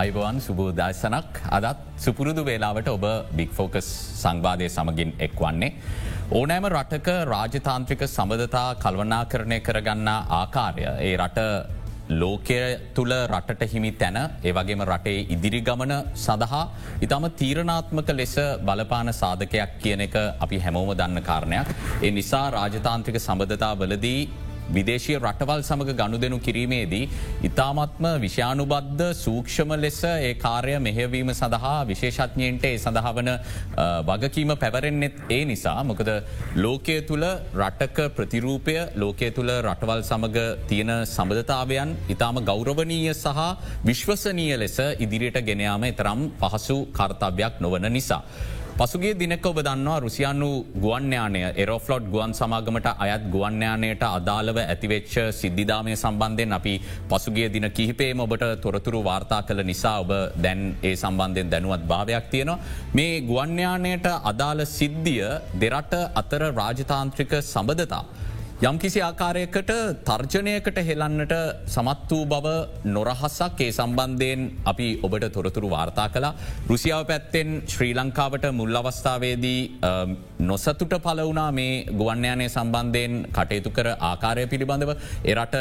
අයිබවන් සුබෝදර්ශනක් අදත් සුපුරුදු වේලාවට ඔබ බික්‍ෆෝකස් සංවාධය සමගින් එක් වන්නේ. ඕනෑම රටක රාජතාන්ත්‍රික සබඳතා කල්වනා කරණය කරගන්න ආකාරය ඒ රට ලෝකය තුළ රටට හිමි තැන ඒවගේම රටේ ඉදිරි ගමන සඳහා ඉතාම තීරණාත්මක ලෙස බලපාන සාධකයක් කියන එක අපි හැමෝම දන්න කාරණයක්. ඒ නිසා රාජතාන්ත්‍රික සබඳතා වලදී විදේශය රටවල් සමඟ ගණු දෙනු කිරීමේදී. ඉතාමත්ම විෂානුබද්ධ සූක්ෂම ලෙස ඒ කාර්ය මෙහෙවීම සඳහා විශේෂඥයන්ට ඒ සඳහාවන වගකීම පැවරෙන්නෙත් ඒ නිසා මොකද ලෝකය තුළ රටක ප්‍රතිරූපය ලෝකය තුළ රටවල් සමඟ තියෙන සබඳතාවයන් ඉතාම ගෞරවනීය සහ විශ්වසනීය ලෙස ඉදිරියට ගෙනයාම එතරම් පහසු කර්තව්යක් නොවන නිසා. පසුගේ දිනක ඔබ දන්නවා රුසියානු ගුවන්්‍යානය එරෝෆලොට් ගුවන් සමාගමට අයත් ගුවන්්‍යානයට අදාළව ඇතිවෙච්ච සිද්ධිධාමය සම්බන්ධයෙන් අපි පසුගේ දින කිහිපේම ඔබට තොරතුරු වාර්තා කළ නිසා ඔබ දැන් ඒ සම්බන්ධයෙන් දැනුවත් භාවයක් තියෙනවා. මේ ගුවන්්‍යානයට අදාළ සිද්ධිය දෙරට අතර රාජතාන්ත්‍රික සබඳතා. යම්කිසි ආකාරයකට තර්ජනයකට හෙලන්නට සමත් වූ බව නොරහස්සක් ඒ සම්බන්ධයෙන් අපි ඔබට තොරතුරු වාර්තා කලා රුසියාව පැත්තෙන් ශ්‍රී ලංකාවට මුල් අවස්ථාවේදී නොසතුට පලවුනා මේ ගුවන්්‍යයානය සම්බන්ධයෙන් කටයුතු කර ආකාරය පිළිබඳව. එරට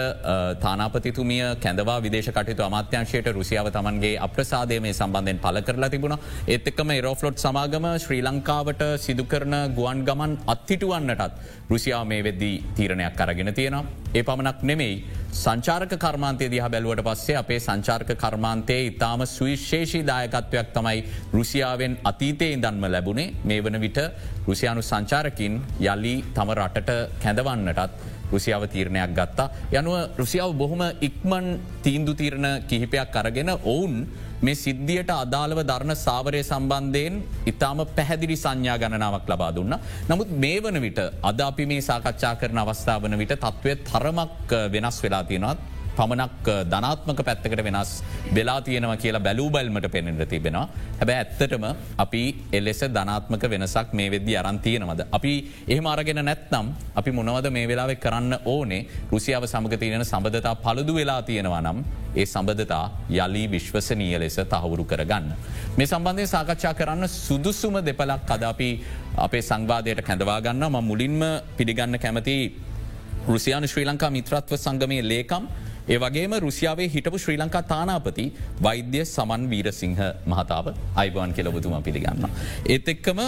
තානාපතිතුමිය කැඳවා විදේශ කටයුතු අමාත්‍යංශයට රුසියාව තමන්ගේ අප්‍රසාදය මේ සම්බන්ධයෙන් පල කරලා තිබුණ. ඒත් එක්කම එරෝෆලොට් සමාගම ශ්‍රී ලංකාවට සිදුකරන ගුවන් ගමන් අත්හිටුවන්නටත් රුසියාව මේ වෙද්දී තීරණයක් අරගෙන තියෙනවා. ඒ පමණක් නෙමෙයි සංචාර්ක කර්මාන්තය දිහ බැලුවට පස්සේ අපේ සංචාර්ක කර්මාන්තයේ ඉතාම සුවිශේෂී දායකත්වයක් තමයි රුසියාවෙන් අතීතය ඉදන්ම ලැබුණේ මේ වන විට රුසියානු සංචාරකින් යළි තම රටට කැඳවන්නටත් රුසියාව තීරණයක් ගත්තා. යනුව රුසියාව බොහොම ඉක්මන් තීන්දු තීරණ කිහිපයක් අරගෙන ඔවුන් මේ සිද්ධියට අදාළව ධර්ණ සාවරය සම්බන්ධයෙන් ඉතාම පැහැදිලි සංඥා ගණනාවක් ලබා දුන්න. නමුත් මේ වන විට අද අපි මේ සාකච්ඡා කරන අවස්ථාවන විට තත්ත්වය තරමක් වෙනස් වෙලා තියෙනවත් පමණක් ධනාත්මක පැත්තකට වෙනස් වෙලා තියෙනවා කියලා බැලූ බැල්මට පෙනෙන්ට තිබෙනවා. හැබැ ඇත්තටම අපි එලෙස ධනාත්මක වෙනසක් මේ වෙද්දි අරන්තියනවද. අපි එහෙම අරගෙන නැත්නම් අපි මොනවද මේ වෙලාවෙ කරන්න ඕනේ රුසියාව සමග තියෙන සබඳතා පළුදු වෙලා තියෙනවා නම් ඒ සබඳතා යලි විශ්වසනීය ලෙස තහවුරු කරගන්න. මේ සම්බන්ධය සාකච්ඡා කරන්න සුදුසුම දෙපලක් කදාපි අපේ සංවාදයට කැඳවාගන්න ම මුලින්ම පිළිගන්න කැමති රුසියානු ශ්‍රී ලංකා මිත්‍රත්ව සංගමය ලේකම් ඒ වගේම රුසියාවේ හිටපු ශ්‍රී ලංකා තානාපති වෛද්‍ය සමන් වීරසිංහ මහතාව අයිබවන් කෙලබතුම පිළිගන්න. ඒත් එක්කම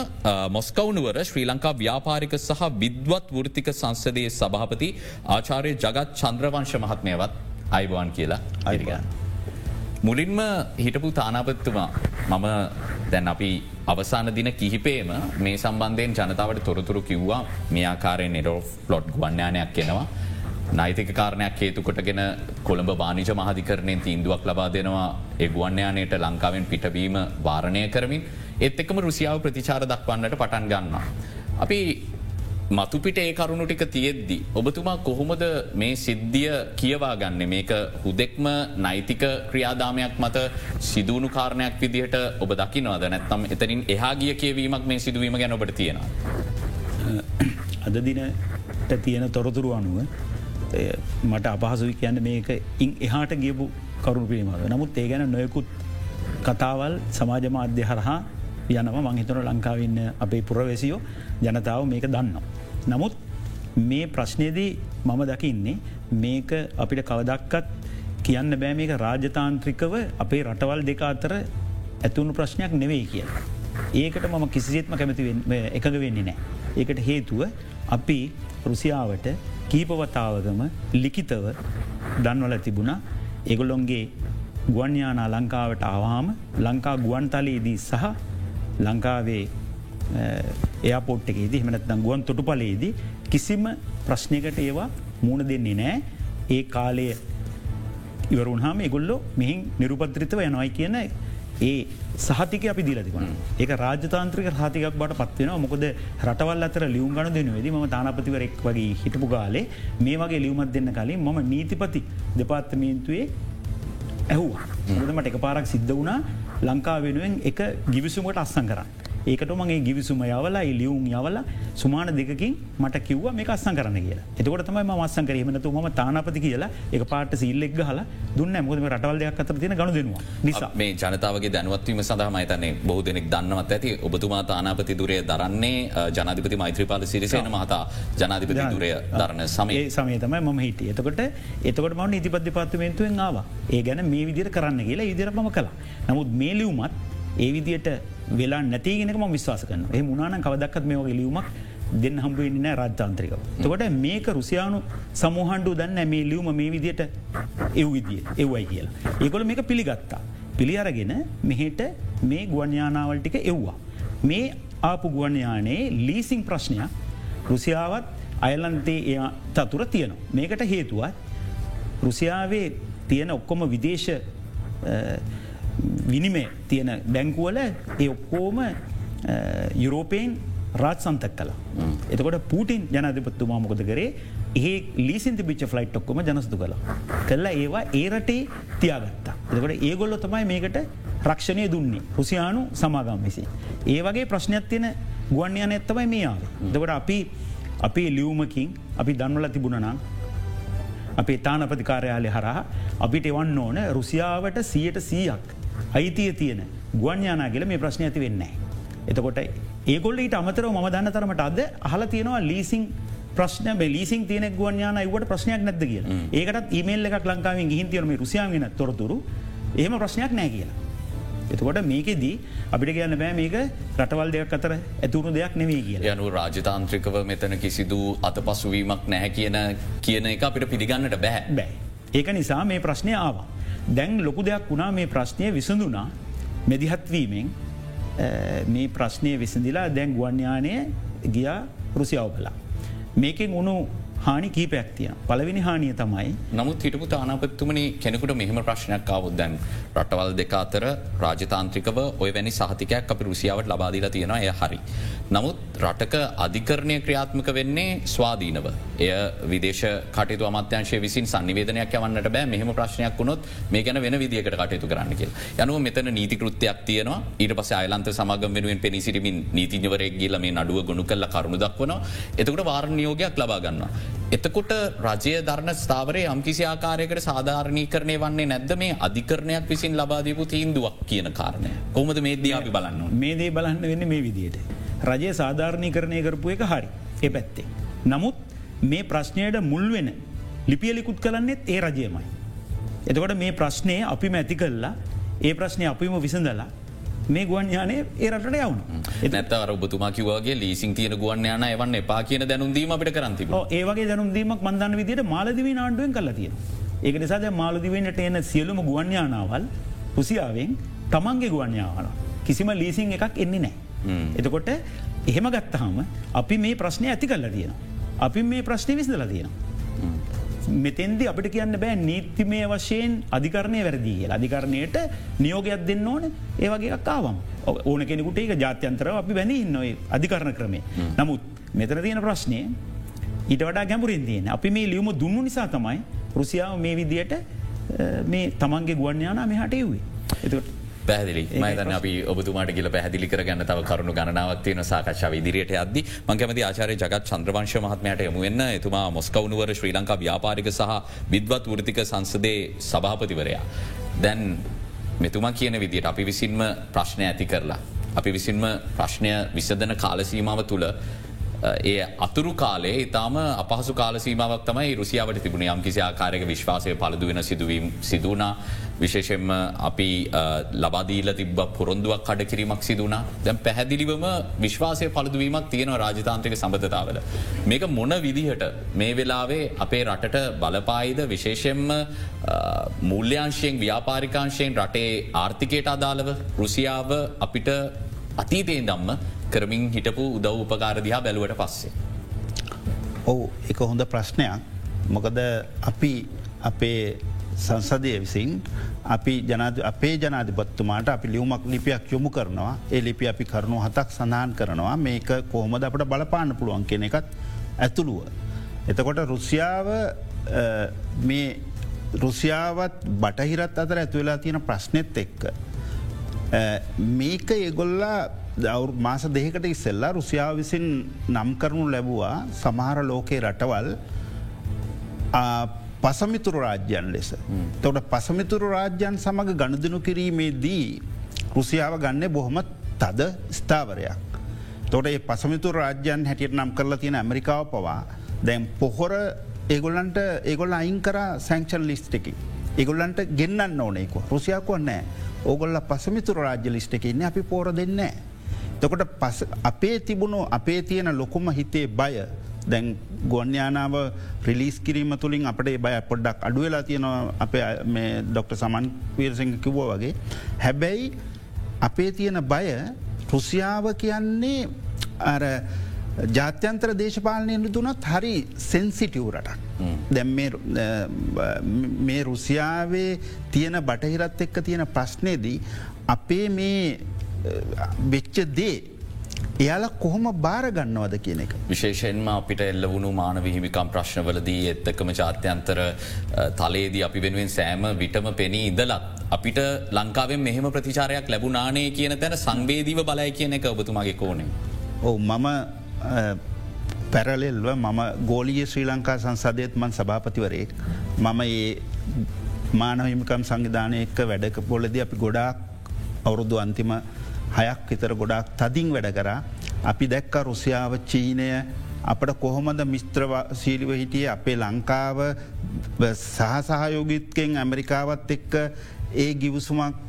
මොස්කවුනුවර ශ්‍රී ලංකා ව්‍යාපාරික සහ විද්වත් වෘතික සංසදයේ සභාපති ආචාරය ජගත් චන්ද්‍රවංශ මහත්මයවත් අයිබවන් කියලා අයිරිගන්න. මුලින්ම හිටපු තානාපත්තුමා මම දැන් අපි අවසාන දින කිහිපේම මේ සම්බන්ධයෙන් ජනතාවට තොරතුරු කිව්වා මෙයාකාරය නිරෝ ෆ්ලොට් ගුවන්්‍යානයක් කෙනවා. නෛතික කාරණයක් හේතුකොටගෙන කොළඹ වානිජ මහධිකරණයෙන් තීන්දුවක් ලබා දෙනවා එගුවන්්‍යානයට ලංකාවෙන් පිටවීම වාරණය කරමින් එත් එකම රුසියාව ප්‍රතිචාර දක්වන්නට පටන් ගන්නවා. අපි මතුපිට ඒ කරුණු ටික තියෙද්දි. ඔබතුමා කොහොමද මේ සිද්ධිය කියවා ගන්න මේක හුදෙක්ම නෛතික ක්‍රියාදාමයක් මත සිදුවුණු කාරණයක් විදිහට ඔබ දකිනවද නැත්තම් එතනින් එහා ගිය කියවීමක් මේ සිදුවීම ගැන ඔබට තියෙනවා. අද දිනට තියෙන තොරතුරු අනුව මට අපහසුයි කියන්න මේක ඉන් එහාට ගියපු කරුණු පිළිමද. නමුත් ඒ ගැන නොයකුත් කතාවල් සමාජ මාධ්‍ය හරහා යනම මංහිතන ලංකාවන්න අපේ පුරවැසියෝ ජනතාව මේක දන්නවා. නමුත් මේ ප්‍රශ්නයදී මම දකින්නේ මේක අපිට කවදක්කත් කියන්න බෑ මේක රාජතාන්ත්‍රිකව අපේ රටවල් දෙක අතර ඇතුුණු ප්‍රශ්නයක් නෙවෙයි කිය. ඒකට මම කිසිසේත්ම කැමති එකඟ වෙන්නේ නෑ. ඒකට හේතුව අපි රුසියාවට කීපවතාවගම ලිකිතව දන්වල තිබුණා. එගොලොන්ගේ ගුවන්්‍යානා ලංකාවට ආවාම ලංකා ගුවන්තලයේදී සහ ලංකාවේ එයාපෝට් එකේදී හමනත්නම් ගුවන් තොටුපලයේදී කිසිම ප්‍රශ්නයකට ඒවා මුණ දෙන්නේ නෑ ඒ කාලය ඉවරුන්හාම එගොල්ලො මෙහින් නිරුපත්‍රිතව යනොයි කියන ඒ සහතික අපි දිලතිවන ඒක රාජතාන්ත්‍රික හතිකක් බට පත්වෙන මොකද රටවල් අතර ලියුම් ගන දෙනවෙද ම තානපතිවරෙක් වගේ හිටපු ගාලේ මේ වගේ ලියුමත් දෙන්න කලින් මම නීතිපති දෙපාත්තමේන්තුවේ ඇහුවා. මුදමට එක පාරක් සිද්ධ වුණා. ලංකා වෙනුවෙන් එක ගිවිසුමට අස්සං කරන්න. ඒකට මගේ ගිවිසුම යවලා ලියවුම් යවල සුමාන දෙකින් මට කිව්ව මේ අස්සන් කරන්න කියලා. එතකොට තමයි මස්සන් කරීමනතු ම තානාපති කියලා එක පාට සිල්ලෙක් හල දුන්න මුදම රටවල් දෙයක් අතර තියෙන ගණු දෙනවා නිසා. මේ ජනතාවගේ දැනවත්වීම සඳහම අතන්නේ බොහෝ දෙනෙක් දන්නවත් ඇති ඔබතුමා තානාපති දුරේ දරන්නේ ජනාධිපති මෛත්‍රපාල සිරිසයන මහතා ජනාධිපති දුරය දරන සමේ සමේ තමයි ම හිටිය. එතකොට එතකොට මවන ඉතිපද පාත්තුමේන්තුවෙන් ආව. ඒ ගැන මේ විදිර කරන්න කියලා ඉදිරපම කලා නමුත් මේලියුමත් ඒ විදියට වෙලා නැතිගෙනක ම විශ්වාස කන ඒ මුණන කවදක්ත් මේ ලියුමක් දෙන්න හම්බුවෙන්න නෑ රාජ්තාන්ත්‍රිකව. තකොට මේක රුසියානු සමහන්ඩු දන්න මේ ලියුම මේ විදියට එව් විදිිය එව්වයි කියලා. ඒකොල මේක පිළිගත්තා. පිළි අරගෙන මෙහෙට මේ ගුවන්යානාවල්ටික එව්වා. මේ ආපු ගුවන්යානේ ලීසිං ප්‍රශ්නයක් රුසියාවත් අයලන්තේ එය තතුර තියනවා. මේකට හේතුවත් රුසියාවේ තියෙන ඔක්කොම විදේශ විනිමේ තියෙන බැංකුවල ඒ ඔක්කෝම යුරෝපයෙන් රාජ් සන්තක් කලා. එතකොට පූටින් ජනධපත්තුමා මොකද කරේ ඒ ලීසින්ති පිච ෆ්ලයිට් ඔක්කොම ජනස්තු කලා. කල්ලා ඒවා ඒරටේ තියාගත්තා. එතකොට ඒගොල්ලො තමයි මේකට රක්ෂණය දුන්නේ රුසියානු සමාගම් විසි. ඒ වගේ ප්‍රශ්නයක් තියෙන ගුවන්්‍යයන ඇත්තමයි මේ ආව. දකට අපි අපේ ලියවමකින් අපි දන්වල තිබුණනම් අපේ තානපතිකාරයාලය හරහා අපිට එවන්න ඕන රුසියාවට සියයට සීයක් අයිතිය තියෙන ගුවන්යානා කියල මේ ප්‍රශ්න ඇති වෙන්නේ. එතකොට ඒගොල්ලට අමතරව ම දන්න තරමට අද අහල තියෙනවා ලීසිං ප්‍රශ්න බෙලිසින් තියන ගුවන්යාන ඉවට ප්‍රශ්නයක් නැද කිය ඒකට ඉමල් එකක් ලංකාවෙන් ගිහින් තියනම රුසියාගෙන තොරතුරු එහෙම ප්‍රශ්නයක් නෑ කියලා. එතකොට මේකෙදී අපිට කියන්න බෑ මේක රටවල් දෙයක් අතර ඇතුුණු දෙයක් නෙවේ කිය යනු රාජතාන්ත්‍රිකව මෙතන කිසිදු අත පසුවීමක් නැහැ කියන කියන එක අපිට පිළිගන්නට බෑ බෑ. ඒක නිසා මේ ප්‍රශ්නය ආවා. දැන් ලොකු දෙයක් වුණා මේ ප්‍රශ්නය විසඳුනා මෙදිහත්වීමෙන් මේ ප්‍රශ්නය විසඳලා දැන් ගුවන්්‍යානය ගියා රුසියාව කලා. මේකෙන් උුණු හානි කීපයක් තිය පලවෙනි හානිය තමයි නමුත් හිටපු තානාපත්තුමනි කෙනෙකුට මෙහම ප්‍රශ්නයක් අවුත් දැන් රටවල් දෙක අතර රාජතාන්ත්‍රිකව ඔය වැනි සහතිකයක් අපි රුසියාවට ලබාදීලා තියෙනවා එය හරි. නමුත් රටක අධිකරණය ක්‍රියාත්මක වෙන්නේ ස්වාධීනව. එය විදේශ කටයුතු අමත්‍යංශය විසින් සංනිවේදනයක් යවන්නට බෑ මෙහම ප්‍රශ්නයක් වුණොත් මේ ගැන වෙන විදිකට කටයුතු කරන්නක. යනුව මෙතන නීතිකෘත්තියක් තියනවා ඊට පස අයලන්ත සමග වෙනුවෙන් පෙනිසිරිමින් නීතිඥවරෙක් ගිල්ල මේ නඩුව ගොුණු කල්ල කරුණු දක්වන එතකට වාර්ණයෝගයක් ලබාගන්නවා. එතකොට රජය ධර්ණ ස්ථාවරය යම්කිසි ආකාරයකට සාධාරණී කරණය වන්නේ නැද්ද මේ අධිකරණයක් විසින් ලබාදීපු තීන්දුවක් කියන කාරණය කොමද මේ දයාපි බලන්න මේ දේ බලන්න වෙන්න මේ විදියට. රජය සාධාරණී කරණය කරපු එක හරි එ පැත්තේ. නමුත් මේ ප්‍රශ්නයට මුල්වෙන ලිපියලිකුත් කරන්නෙත් ඒ රජයමයි. එතකොට මේ ප්‍රශ්නය අපි මැති කල්ලා ඒ ප්‍රශ්නය අපිම විසඳලා මේ ගුවන් යානය ඒරට යවුණ එනත්තර ඔබතුමා කිවගේ ලීසින් තියන ගුවන් යාන එවන්න එපා කියන දැනුන්දීම අපට කරන්ති ඒවගේ දැනුන්දීමක් මන්දන්න විදිට මාලදිවී නාණ්ඩුවෙන් කල තියෙන. ඒක නිසාද මාලදිවෙන්ට එන සියලුම ගුවන් යානාවල් රුසියාවෙන් තමන්ගේ ගුවන් යාන. කිසිම ලීසින් එකක් එන්නේ නෑ. එතකොට එහෙම ගත්තහම අපි මේ ප්‍රශ්නය ඇති කල්ල තියෙන. අපි මේ ප්‍රශ්නය විසිදල තියෙනවා. මෙතෙන්දි අපිට කියන්න බෑ නීතිමය වශයෙන් අධිකරණය වැරදිී කියලා. අධිකරණයට නියෝගයක් දෙන්න ඕන. ඒවගේ කාවම් ඕන කෙනෙකුට ඒක ජාත්‍යන්තර අපි වැඳ නොයි අධිකරණ ක්‍රමේ. නමුත් මෙතන තියෙන ප්‍රශ්නය ඊට වඩා ගැඹුරින් තියෙන අපි මේ ලියුම දුන්නු නිසා තමයි රුසියාව මේ විදියට මේ තමන්ගේ ගුවන්්‍යානා මෙහට එව්වේ. එතට පැහදිලි මතන අපි ඔබතුමාට කියල පැහදිලි කරගන්න තව කරුණු ගණනාවත්වයන සාකච්ඡාව ඉදිරියට අද මංකමති ආචාරය ජගත් චන්ද්‍රවංශ මහත්මයට යමුවෙන්න එතුමා මොස්කවුනුවර ශ්‍රී ලංකා ව්‍යාපාරික සහ විද්වත් වෘතික සංසදේ සභාපතිවරයා. දැන් මෙතුමා කියන විදිට අපි විසින්ම ප්‍රශ්නය ඇති කරලා. අපි විසින්ම ප්‍රශ්නය විසදන කාලසීමාව තුළ ඒ අතුරු කාලේ ඉතාම අපහසු කාලසීමාවක් තමයි රුසියාවට තිබුණ. යම් කිසි ආකාරයක විශ්වාසය පලදුවෙන සිදුවීම් සිදුවනා විශේෂෙන්ම අපි ලබදීල තිබ පොරොන්දුවක් කඩ කිරීමක් සිදුනා දැන් පැහැදිලිවම විශ්වාසය පලදුවීමක් තියෙන රාජතාන්ත්‍රක සබඳතාවල. මේක මොන විදිහට? මේ වෙලාවේ අපේ රටට බලපායිද? විශේෂෙන්ම මුල්්‍යංශයෙන් ව්‍යාපාරිකාංශයෙන් රටේ ආර්ථිකයට අදාළව රුසියාව අපිට අතීතයෙන් දම්ම කරමින් හිටපු උදව් උපකාරදිහා බැලුවට පස්සේ. ඔවු එක හොඳ ප්‍රශ්නයක් මොකද අපි අපේ සංසදය විසින් අපි ජනාද අපේ ජනාධපත්තුමාට අපි ලියවමක් ලිපියක් යොමු කරනවා ඒ ලිපි අපි කරුණු හතක් සඳහන් කරනවා මේක කොහොමද අපට බලපාන්න පුළුවන් කෙන එකත් ඇතුළුව. එතකොට රුසියාව මේ රුසියාවත් බටහිරත් අතර ඇතුවෙලා තියෙන ප්‍රශ්නෙත් එක්ක. මේක ඒගොල්ලා දවු මාස දෙකට ඉස්සෙල්ලා රුසියාව විසින් නම් කරනු ලැබවා සමහර ලෝකයේ රටවල් පසමිතුරු රාජ්‍යන් ලෙස. තොට පසමිතුරු රාජ්‍යන් සමඟ ගණදනු කිරීමේදී රුසියාව ගන්න බොහොම තද ස්ථාවරයක්. තොට ඒ පසමිතු රාජ්‍යන් හැටියට නම් කරලා තියෙන ඇමරිකාව පවා දැන් පොහොර ඒගොල්ලන්ට ඒගොල්ල අයින් කර සැංක්ෂන් ලිස්ට එකි. ඒගොල්ලන්ට ගෙන්න්න ඕනෙකු රුසියාකුව නෑ ඕගොල්ල පසමිතුර රාජ්‍ය ලිස්ට එක ඉන්න අපි පෝර දෙන්නෑ. තකොට අපේ තිබුණු අපේ තියෙන ලොකුම හිතේ බය දැන් ගොන්්‍යානාව රිලිස් කිරීම තුළින් අපට බය පොඩ්ඩක් අඩුවෙලා තියෙනවා අපේ මේ ඩොක්ට සමන් වීරසිංහ කිව්ව වගේ. හැබැයි අපේ තියෙන බය රුසියාව කියන්නේ අර ජාත්‍යන්තර දේශපාලනය දුනත් හරි සෙන්සිටිව් රටක්. දැම් මේ රුසියාවේ තියෙන බටහිරත් එක්ක තියෙන ප්‍රශ්නයදී අපේ මේ වෙච්ච දේ එයාල කොහොම බාරගන්නවද කියන එක. විශේෂෙන්ම අපිට එල්ල වුණු මානව හිමිකම් ප්‍රශ්නවලදී එත්තකම ජාත්‍යන්තර තලේදී අපි වෙනුවෙන් සෑම විටම පෙනී ඉදලත්. අපිට ලංකාවෙන් මෙහෙම ප්‍රතිචාරයක් ලැබුණානේ කියන තැන සංවේදීව බලය කියන එක ඔබතුමගේ කෝනේ. ඔව මම පැරලෙල්ව මම ගෝලිය ශ්‍රී ලංකා සංසදයත් මන් සභාපතිවරයෙක් මම ඒ මානවහිමිකම් සංවිධානය එක්ක වැඩක පොලද අපි ගොඩාක් අවුරුදු අන්තිම හයක් විතර ගොඩක් තදින් වැඩ කරා අපි දැක්ක රුසියාව චීනය අපට කොහොමද මිස්ත්‍ර සීලිව හිටිය අපේ ලංකාව සහසහයෝගිත්කෙන් ඇමරිකාවත් එක්ක ඒ ගිවසුමක්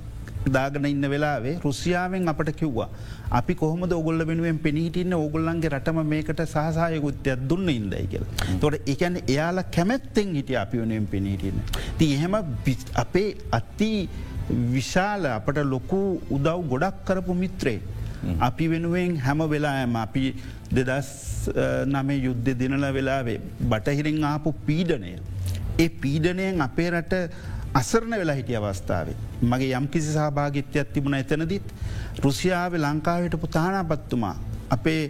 දාගන ඉන්න වෙලාවේ රුසියාවෙන් අපට කිව්වා. අපි කොහොම ඔගොල්ල වෙනුවෙන් පෙනීටන්න ඕගොල්ලන්ගේ රටම මේකට සහසායකුත්තයක් දුන්න ඉන්දයි කියල. තොට එකන එයාලා කැමැත්තෙන් හිටිය අපි වනුවෙන් පෙනීටන්න. ති එහෙම අපේ අත්ති විශාල අපට ලොකු උදව් ගොඩක් කරපු මිත්‍රේ. අපි වෙනුවෙන් හැම වෙලාෑම අපි දෙදස් නමේ යුද්ධ දිනල වෙලාවේ බටහිරින් ආපු පීඩනය. ඒ පීඩනයෙන් අපේ රට අසරණ වෙලා හිටිය අවස්ථාවේ. මගේ යම් කිසි සහභාගිත්‍යයක් තිබුණ එතනදිත් රුසියාව ලංකාවයට පුතානාපත්තුමා අපේ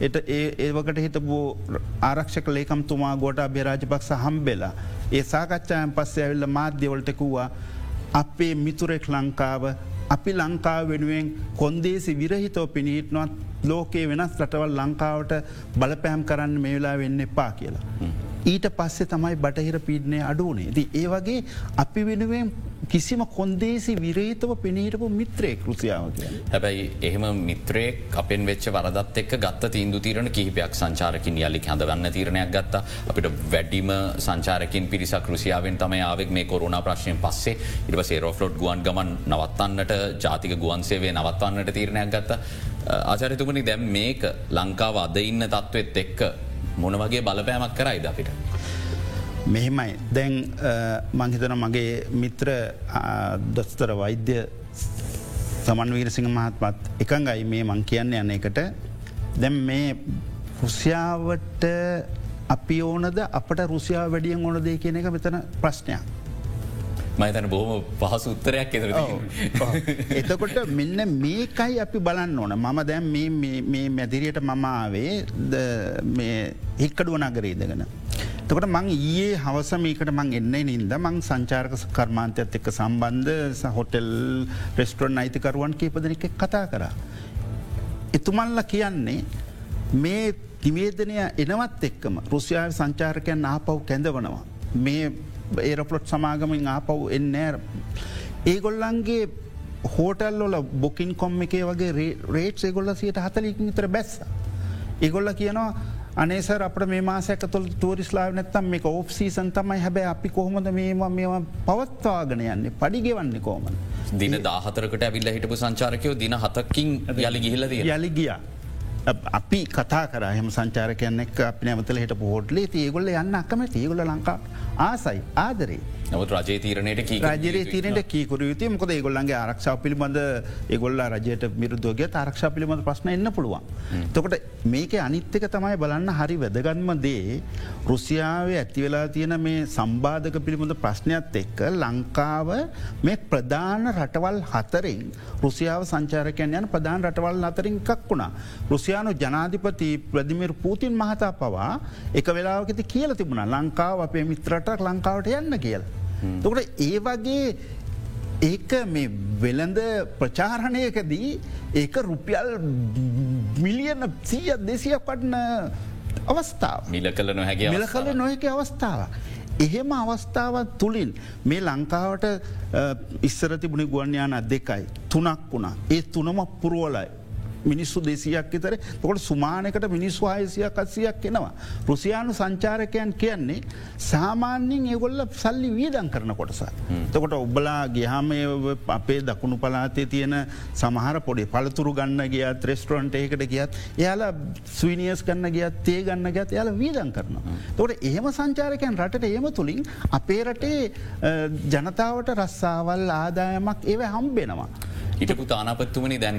එට ඒවකට හිතපු ආරක්ෂක ලේකම්තුමා ගොට අභ්‍යරාජපක්ෂ හම්බෙලා ඒ සාකච්ඡායන් පස්සේ ඇවිල්ල මාධ්‍යවලටකුවා අපේ මිතුරෙක් ලංකාව අපි ලංකාව වෙනුවෙන් කොන්දේසි විරහිතව පිණිහිටනවත් ලෝකයේ වෙනස් රටවල් ලංකාවට බලපෑම් කරන්න මේ වෙලා වෙන්න එපා කියලා. ඊට පස්සේ තමයි බටහිර පීඩනය අඩුවනේ ද ඒ වගේ අපි වෙනුවෙන් කිසිම කොන්දේසි විරේතව පෙනීටපු මිත්‍රයෙක් රුසියාව කිය. හැබැයි එහෙම මිත්‍රයෙක් අපෙන් වෙච්ච වරදත් එක් ගත්ත තීන්දු තීරණ කිහිපයක් සංචාරකින් යලි හැඳවන්න තීරණයක් ගත්ත. අපිට වැඩිම සංචාරකින් පිරිසක් රුසියාවෙන් තම ආවෙක් මේ කොරුණ ප්‍රශ්නයෙන් පස්සේ. ඉට සේරෝෆලොට් ගුවන් ගමන් නවත්තන්නට ජාතික ගුවන්සේවේ නවත්වන්නට තීරණයක් ගත්ත. ආචරිතුමනි දැම් මේක ලංකාව අද ඉන්න තත්ත්වත් එක්ක මොන වගේ බලපෑමක් කරයිද අපිට. මෙහෙමයි දැන් මංහිතන මගේ මිත්‍ර දොස්තර වෛද්‍ය සමන්වීරසිංහ මහත්මත් එකඟයි මේ මං කියන්න යන එකට දැම් මේ රුසියාවට අපි ඕනද අපට රුසියා වැඩියෙන් ඕනදේ කියන එක මෙතන ප්‍රශ්නයක්. මතන බොහම පහසු උත්තරයක් එතර එතකොට මෙන්න මේකයි අපි බලන්න ඕන මම දැම් මේ මැදිරියට මමාවේ හික්කඩුව නගරේදගෙන. තකට මං ඒ හවස මේකට මං එන්න නින්ද මං සංචාරක කර්මාන්තයත් එක්ක සම්බන්ධ හොටෙල් රෙස්ටරන් අයිතිකරුවන් කීපදනෙක් කතා කර. එතුමල්ල කියන්නේ මේ තිවේදනය එනවත් එක්කම රුසියාල් සංචාරකයන් ආපව් කැඳවනවා. මේ ඒරපලොට් සමාගමින් ආපව් එන්නෑ. ඒගොල්ලන්ගේ හෝටල්ලොල බොකින් කොම් එකේ වගේ රේට් ඒගොල්ල සියට හතලිකින් තර බැස්ස. ඒගොල්ල කියනවා අනේසර අප මේ මාසක තුළ තූරිස්ලාව නැත්තම් මේ ඔෆ්සීසන් තමයි හැබැ අපි කොහොමද මේම මේවා පවත්වාගෙන යන්නේ පඩිගෙවන්නේ කෝමන. දින දාහතරකට ඇවිල්ල හිටපු සංචාරකයෝ දින හතකින් යලි ගිහිලද යලි ගියා. අපි කතා කර. හම සංචාරකයන්න එක් අපි නැමතල හිට පෝට්ලේ ඒගොල්ල යන්න අකම ඒගොල ලංකා ආසයි. ආදරේ. නමුත් රජේ තීරණයට රජරේ තීරට කීකර යුතු මොකද ඒගොල්ලන්ගේ ආරක්ෂා පිළිබඳ ඒගොල්ල රජයට මිරුදුවගේ ආරක්ෂා පිළිබඳ ප්‍රශ්න එන්න පුළුවන්. තොකට මේක අනිත්‍යක තමයි බලන්න හරි වැදගන්ම දේ රුසියාවේ ඇතිවෙලා තියෙන මේ සම්බාධක පිළිබඳ ප්‍රශ්නයක් එක්ක ලංකාව මේ ප්‍රධාන රටවල් හතරෙන් රුසියාව සංචාරකයන් යන ප්‍රධාන රටවල් අතරින් එකක් වුණා. රුසියානු ජනාධිපති ප්‍රදිමිර පූතින් මහතා පවා එක වෙලාවකති කියල තිබුණ ලංකාව අපේ මිත්‍රටක් ලංකාවට යන්න කියලා. තකට ඒ වගේ ඒක මේ වෙළඳ ප්‍රචාරණයකදී ඒක රුපියල් මිලියන සීය දෙසිය පටන අවස්ථාව. මිල කළ නොහැකි මිල කළ නොහැකි අවස්ථාව. එහෙම අවස්ථාවත් තුළින් මේ ලංකාවට ඉස්සර තිබුණි ගුවන්්‍යාන දෙකයි. තුනක් වුණා. ඒ තුනම පුරුවලයි. මිනිස්සු දෙසියක් තර තොට සුමානකට මිනිස්සු ආයසියක් අත්සියක් එනවා. රුසියානු සංචාරකයන් කියන්නේ සාමාන්‍යෙන් ඒගොල්ල සල්ලි වීදන් කරන කොටස. තකොට ඔබලා ගිහාම අපේ දකුණු පලාතේ තියෙන සමහර පොඩි පළතුරු ගන්න ගියත් රෙස්ටරන්ට ඒකට ගියත් එයාලා ස්වීනියස් ගන්න ගියත් තේ ගන්න ගත් එයාල වීදන් කරන. තොට එහෙම සංචාරකයන් රටට ඒම තුළින් අපේ රටේ ජනතාවට රස්සාවල් ආදායමක් ඒව හම්බෙනවා. හිටපු තානාපත්තුමනි දැන්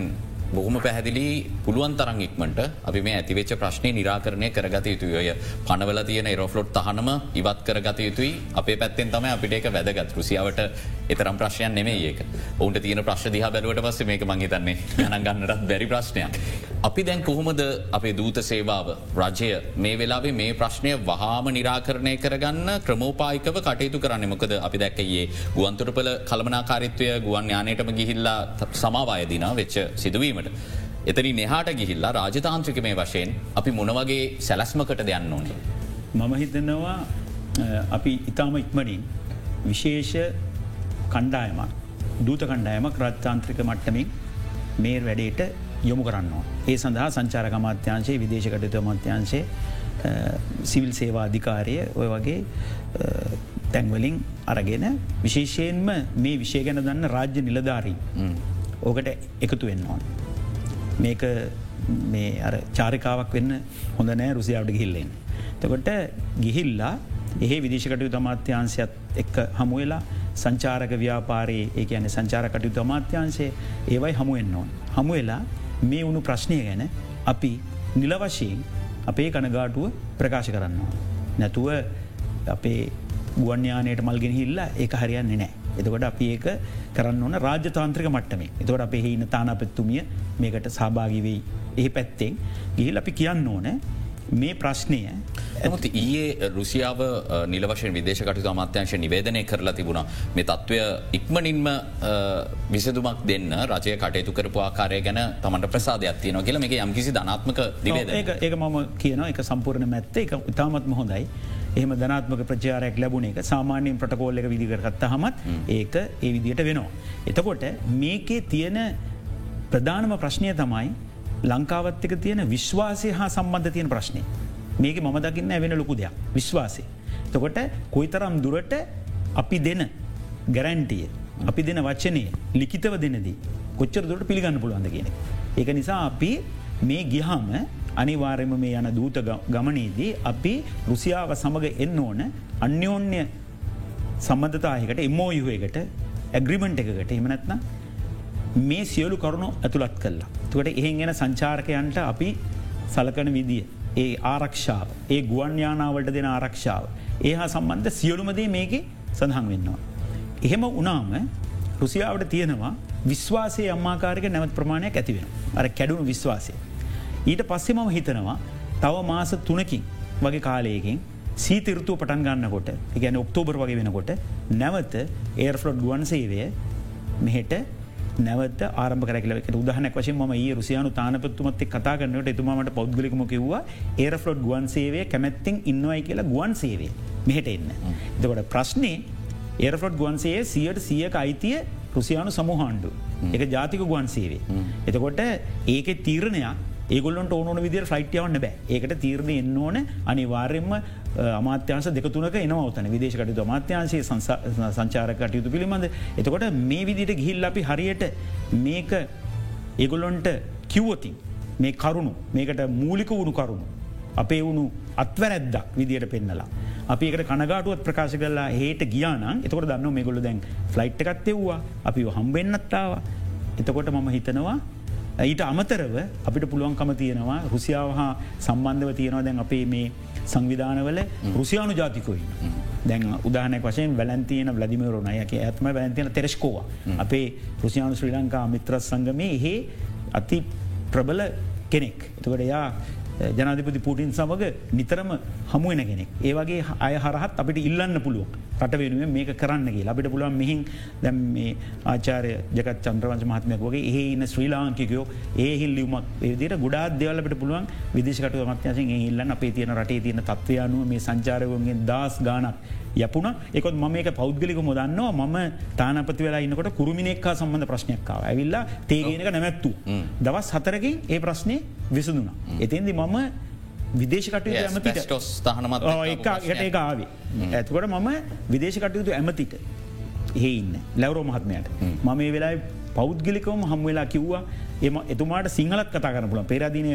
බොහොම පැහැදිලි පුළුවන් තරන් ඉක්මට අපි මේ ඇතිවෙච්ච ප්‍රශ්නය නිරාකරණය කරගත යුතුයය පනවල තියෙන එරෝෆලොට් තහනම ඉවත් කරගත යුතුයි. අපේ පැත්තෙන් තම අපිට එක වැදගත්. රුසියාවට එතරම් ප්‍රශ්යන් නෙමේ ඒක. ඔවුන්ට තියෙන ප්‍රශ් දිහ බැලුවට පස්ස මේක මහිතන්නේ ගණන් ගන්නටත් බැරි ප්‍රශ්නයක්. අපි දැන් කොහොමද අපේ දූත සේවාව රජය මේ වෙලාවේ මේ ප්‍රශ්නය වහාම නිරාකරණය කරගන්න ක්‍රමෝපායිකව කටයුතු කරන්න? මොකද අපි දැක්කයේ ගුවන්තුරපල කළමනාකාරිත්වය ගුවන් යානයටම ගිහිල්ලා සමාවායදිනා වෙච්ච සිදුවීමට. එතනි neහාට ගිහිල්ලා රාජතාන්ත්‍රික මේ වශයෙන් අපි මොනවගේ සැලස්මකට දෙයන්න ඕන්න. මම හිතනවා අපි ඉතාම ඉක්මනින් විශේෂ කණ්ඩායමක් දූත කණ්ඩායමක් රජතාන්ත්‍රික මට්ටමින් මේ වැඩේට යොමු කරන්නවා. ඒ සඳහා සංචාරක අමාත්‍යංශයේ විදේශකටයුතු අමාත්‍යංශය සිවිල් සේවා අධිකාරය ඔය වගේ තැන්වලින් අරගෙන විශේෂයෙන්ම මේ විශෂය ගැන දන්න රාජ්‍ය නිලධාරී ඕකට එකතු වෙන්න ඕන. මේක මේ අර චාරිකාවක් වෙන්න හොඳ නෑ රුසියාවට ගිහිල්ලෙන්. තකොට ගිහිල්ලා එහේ විදිශකටයු අමාත්‍යන්සයත් එක්ක හමුවෙලා සංචාරක ව්‍යාපාරයේ ඒ ඇන සංචාරකටයුතු අමාත්‍යන්සේ ඒවයි හමුවෙන්න ඕන්. හමුවෙලා මේ වුණු ප්‍රශ්නය ගැන අපි නිලවශයෙන් අපේ කනගාටුව ප්‍රකාශ කරන්නවා. නැතුව අපේ ගුවන්්‍යානයට මල්ගෙන හිල්ලා ඒ හරියන්නේ නෑ. එතකොට අපි ඒක කරන්න ඕන රාජතාන්ත්‍රික මට්ටමේ. එතකොට අප එහින තානාපත්තුමිය මේකට සභාගිවෙයි එහි පැත්තෙන් ගිහිල් අපි කියන්න ඕන මේ ප්‍රශ්නය ඇමති ඊයේ රුසියාව නිලවශයෙන් විදේශකට අමාත්‍යංශ නිවේදනය කරලා තිබුණ. මේ තත්ත්වය ඉක්මනින්ම විසදුමක් දෙන්න රජය කටයුතු කරපු ආකාරය ගැන තමට ප්‍රසාධයක් තියන කියල මේ යම්කිසි ධනාත්මක දිවේද ඒක මම කියන එක සම්පූර්ණ මැත්ත. එක ඉතාමත්ම හොඳයි එහම ධනාත්මක ප්‍රචාරයක් ලැබුණ එක සාමාන්‍යයෙන් ප්‍රටකෝල්ල එක විදිකරගත්ත හමත් ඒක ඒ විදියට වෙනවා. එතකොට මේකේ තියෙන ප්‍රධානම ප්‍රශ්නය තමයි ලංකාවත්තක තියෙන විශ්වාසය හා සම්බන්ධ තියෙන ප්‍රශ්නය. මේක මම දකින්න වෙන ලොකු දෙයක් විශ්වාසය. තකොට කොයිතරම් දුරට අපි දෙන ගැරන්ටිය අපි දෙන වච්චනය ලිකිතව දෙනදී කොච්චර දුරට පිළිගන්න පුළුවන්ද කියන. ඒක නිසා අපි මේ ගිහාම අනිවාර්යම මේ යන දූත ගමනේදී අපි රුසියාව සමඟ එන්න ඕන අන්‍යෝන්‍ය සම්බධතායකට එමෝයුවකට ඇග්‍රිමෙන්ට් එකකට එමනැත්න මේ සියලු කරුණු ඇතුළත් කල්ලා. තුකට එහෙන් ගෙන සංචාරකයන්ට අපි සලකන විදිිය. ඒ ආරක්ෂාව ඒ ගුවන්්‍යානාවට දෙන ආරක්ෂාව. ඒ හා සම්බන්ධ සියලුමදේ මේක සඳහන් වෙන්නවා. එහෙම උනාම රුසියාවට තියෙනවා විශ්වාසය අම්මාකාරක නැවත් ප්‍රමාණයක් ඇතිවෙන. අර කැඩුණු විශ්වාසය. ඊට පස්සෙ මම හිතනවා තව මාස තුනකින් වගේ කාලයකින් සීතිෘතුව පටන් ගන්නකොට ගැන ඔක්තෝබර් වගේ වෙනකොට නැවත ඒර්ෆලොඩ් ගුවන් සේවය මෙහෙට නැවත ආරම කරකලක උදහනක් වශය ම රුසියානු තානපත්තුමත් කතා කරන්නට එතුමාට පෞද්ගලිකම කිව්වා ඒරෆලොඩ් ගුවන් සේවය කැමැත්තිං ඉන්නවයි කියලා ගුවන් සේවේ මෙහෙට එන්න. එතකොට ප්‍රශ්නය ඒරෆලොඩ් ගුවන්සේ සියට සියක අයිතිය රුසියානු සමහන්ඩු එක ජාතික ගුවන් සේවේ. එතකොට ඒක තීරණයක් ඒගොල්ලට ඕන විදිර ෆයිට්යවන්න බෑ. ඒකට තීරණ එන්න ඕන. අනිවාර්යෙන්ම අමාත්‍යන්ස දෙකතුනක එනවතන විදේශකටතු අමාත්‍යන්සේ සංචාර කටයුතු පිළිබඳ. එතකොට මේ විදිට ගිහිල් අපි හරියට මේක ඒගොල්ලොන්ට කිව්වතින් මේ කරුණු මේකට මූලික වුණු කරුණු අපේ වුණු අත්වැරැද්දක් විදියට පෙන්නලා. අපි එකට කනගාටුවත් ප්‍රකාශ කරලා හේට ගියානම් එතකොට දන්න මේගොල්ල දැන් ෆ්ලයිට් එකත්තෙව්වා අපි හම්බෙන්න්නත්තාව එතකොට මම හිතනවා ඊට අමතරව අපිට පුළුවන්කම තියෙනවා රුසියාව හා සම්බන්ධව තියෙනවා දැන් අපේ මේ සංවිධානවල රුසියානු ජාතිකොයි. දැන් උදානක වශයෙන් වැලන්තියන ලදිමරුණයක ඇත්ම වැලන්තියන තෙරස්කෝව. අපේ රුසියානු ශ්‍රී ලංකා මිත්‍රස් සංගමේ එහෙ අති ප්‍රබල කෙනෙක්. එතකට එයා ජනාධිපති පුටින් සමඟ නිතරම හමුවෙන කෙනෙක්. ඒවගේ අය හරහත් අපිට ඉල්ලන්න පුළුව රට වෙනුවෙන් මේක කරන්නගේ අපිට පුළුවන් මෙහින් දැම් මේ ආචාරය ජගත් චන්ද්‍රවංශ මහත්මයක් වගේ ඒ ඉන්න ශ්‍රී ලාංකිකයෝ ඒ හිල්ලියුමක් ඒදිට ගොඩාත් දෙවලට පුළුවන් විදිශකට මත්‍යසින් ඉල්ලන්න. අපේ තියෙන රටේ තියෙන තත්වයානුව මේ සංචාරයවන්ගේ දස් ගානක් යපුන එකත් ම මේක පෞද්ගලික මොදන්නවා මම තානපති වෙලා ඉන්නකොට කුරුමිනෙක්කා සම්බඳ ප්‍රශ්නයක්කාව ඇවිල්ලා තේගෙනක නැමැත්තු. දවස් හතරකින් ඒ ප්‍රශ්නය විසඳුන. එතින්දි මම විදේශකටයුතු ඇමතිට ටොස් තහනමත් එකට ඒ ආවේ. ඇතුකට මම විදේශකටයුතු ඇමතිට එහෙඉන්න ලැවරෝ මහත්මයට. මම ඒ වෙලා පෞද්ගලිකවම හම් වෙලා කිව්වා එම එතුමාට සිංහලත් කතා කරන පුල පෙරදිනය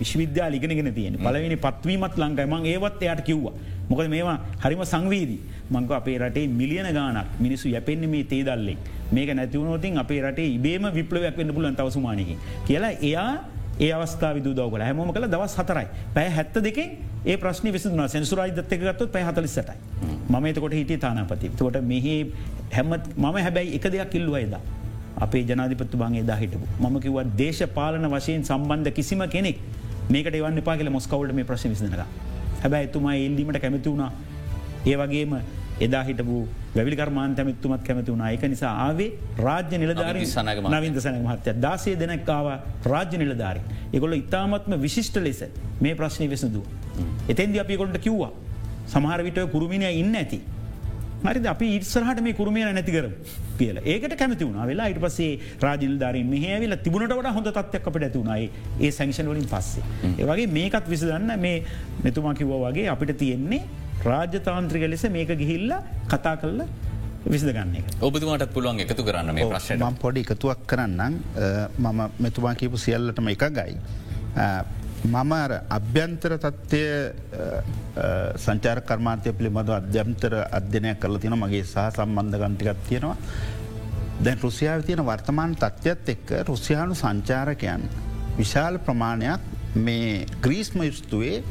විශ්විද්‍යා ලිගෙනගෙන තියෙන පලවෙනි පත්වීමත් ලංඟයි මං ඒවත් එයට කිව්වා මොකද මේවා හරිම සංවීදී. මංක අපේ රටේ මිලියන ගානක් මිනිසු යැපෙන්න්න මේ තේදල්ලෙක් මේක නැතිවනෝතින් අපේ රටේ ඉබේම විප්ලවයක් වන්න පුලන් තවසුමානයකි කියලා එයා ඒ අවස්ථා විදුදව කළ හැමෝම කළ දවස් හතරයි. පැය හැත්ත දෙකෙන් ඒ ප්‍රශ්න විසුන සැසුරයි දත්තකගත්තු පැ හතලිස්සටයි. මම එතකොට හිටිය තානාපති තොට මෙහි හැමත් මම හැබැයි එක දෙයක් කිල්ලුවයිදා අපේ ජනාධිපත්තු බංගේ දා හිටපු. මම කිවත් දේශපාලන වශයෙන් සම්බන්ධ කිසිම කෙනෙක් මේකට එවන්න පා කියල මොස්කවල්ට මේ ප්‍රශ් විසනක හැබැයි එතුමා එල්ලීමට කැමති වුණා ඒ වගේම එදා හිටපු වැවිකර්මාන් තැමිත්තුමත් කැමති වුණ එක නිසා ආවේ රාජ්‍ය නිලධාරී සනග නවින්ද සනක මහත්‍ය දාසේ දෙනක්කාව රාජ්‍ය නිලධාරී. එකොල ඉතාමත්ම විශිෂ්ට ලෙස මේ ප්‍රශ්නය වෙසඳූ. එතැන්දි අපිකොලට කිව්වා සමහරවිට කුරුමිණය ඉන්න ඇති. හරි අපි ඉස්සරහට මේ කුරුමය නැතිකර කියලා. ඒකට කැමති වුණ. වෙලා ඉට පසේ රාජිල් ධරින් මෙහවිල තිබුණට වට හොඳ තත්යක් අපට ඇතුුණයි ඒ සංක්ෂන් වලින් පස්සේ. ඒවගේ මේකත් විසදන්න මේ මෙතුමා කිව්ව වගේ අපිට තියෙන්නේ රාජ්‍යතාන්ත්‍රික ලෙස මේක ගිහිල්ල කතා කල්ල විසිදගන්න එක. ඔබතුමාට පුළුවන් එකතු කරන්න මේ ප්‍රශ්න මම් පොඩි එකතුවක් කරන්නම්. මම මෙතුමා කියපු සියල්ලටම එක ගයි. මම අභ්‍යන්තර තත්ත්වය සංචාර කර්මාන්තය පිළිබඳ අධ්‍යම්තර අධ්‍යනයක් කරල තින මගේ සහ සම්බන්ධගන්ටිකත් තියෙනවා. දැන් රුසියාව තියෙන වර්තමාන තත්ත්වත් එක්ක රුසියානු සංචාරකයන් විශාල ප්‍රමාණයක් මේ ග්‍රීස්ම යුස්තුවේ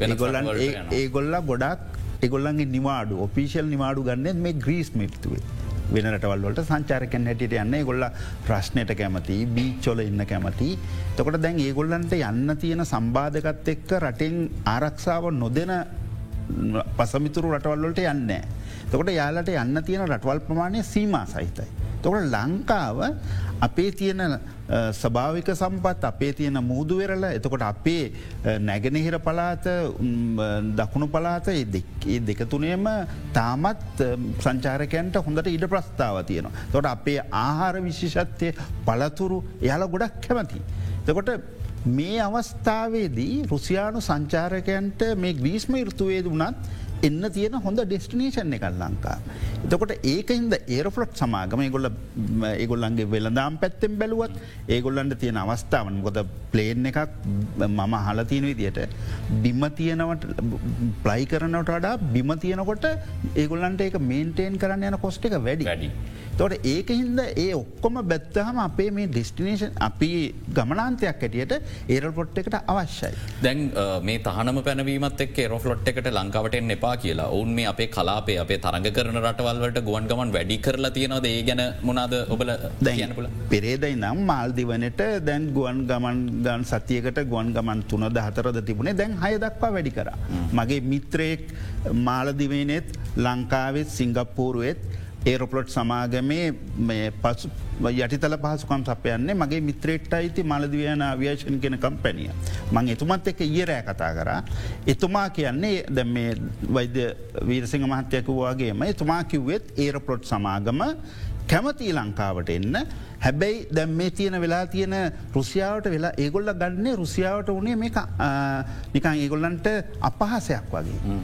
ඒගොල්ලන් ඒගොල්ල ගොඩක් එගොල්ලන්ගේ නිවාඩු ඔපිෂල් නිවාඩු ගන්නෙත් මේ ග්‍රීස් මිත්තුවේ. වෙන රටවල්ලට සංචාරකැන් හැටියට යන්න ගොල්ල ප්‍රශ්නයට කැමති බීච්චොල ඉන්න කැමති. තොකට දැන් ඒගොල්ලන්ට යන්න තියෙන සම්බාධකත් එක්ක රටෙන් ආරක්ෂාව නොදෙන පසමිතුරු රටවල්ලට යන්න. තකොට යාලට යන්න තියෙන රටවල් ප්‍රමාණය සීමා සහිතයි. තොකට ලංකාව අපේ තියෙන ස්භාවික සම්පත් අපේ තියෙන මුූදු වෙරල එතකොට අපේ නැගෙනහිර පලාත දකුණු පලාත ඒ දෙකතුනේම තාමත් සංචාරකයන්ට හොඳට ඉඩ ප්‍රස්ථාව තියෙනවා. තොට අපේ ආහාර විශිෂත්වය පලතුරු එයාල ගොඩක් කැමති. තකොට මේ අවස්ථාවේදී රුසියානු සංචාරකයන්ට මේ ග්‍රීස්ම ඉර්තුවේද වනත් එන්න තියෙන හොඳ ඩෙස්ටිනේෂන් එකල් ලංකා. එතකොට ඒකහින්ද ඒරෆලොට් සමාගම ගොල්ල ඒගොල්ලන්ගේ වෙළදාම් පැත්තෙන් බැලුවත් ඒගොල්ලන්ට තියෙන අවස්ථාවන් ගොද ප්ලේන් එකක් මම හලතියන විදියට බිම තියනවට ප්ලයි කරනට වඩා බිම තියනකොට ඒගොල්ලන්ට ඒක මේන්ටේන් කරන්න යන කොස්ට එක වැඩි වැඩි. තොට ඒක හින්ද ඒ ඔක්කොම බැත්තහම අපේ මේ ඩෙස්ටිනේෂන් අපි ගමනාන්තයක් ඇටියට ඒරල්පොට් එකට අවශ්‍යයි. දැන් මේ තහනම පැනවීමත් එක් රොෆලොට් එකට ලංකාවටෙන් එපා කියලා. ඔවුන් මේ අපේ කලාපේ අපේ තරග කරන රටවල්වට ගුවන් ගමන් වැඩි කරලා තියෙනවද? ඒ ගැන මොනාද ඔබල දැනපුල පෙරේදයි නම් මාල්දිවනට දැන් ගුවන් ගමන් ගන් සතියකට ගුවන් ගමන් තුන දහතරද තිබුණේ. දැන් හය දක්වා වැඩි කර. මගේ මිත්‍රයෙක් මාලදිවේනෙත් ලංකාවෙත් සිංගප්පූරුවත් ඒරොපලොට් සමාගමේ පසු යටිතල පහසුකම් සපයන්නේ මගේ මිත්‍රේට් අයිති මලදිවයන අව්‍යේෂන් කෙන කම්පැනිය. මං එතුමත් එක ඊරෑ කතා කරා. එතුමා කියන්නේ දැ මේ වෛද්‍ය වීරසිංහ මහත්යකුවාගේම එතුමා කිව්වෙත් ඒරපලොට් සමාගම කැමති ලංකාවට එන්න හැබැයි දැම් මේ තියෙන වෙලා තියෙන රුසියාවට වෙලා ඒගොල්ල ගන්නේ රුසියාවට වනේ මේ නිකං ඒගොල්ලන්ට අපහසයක් වගේ.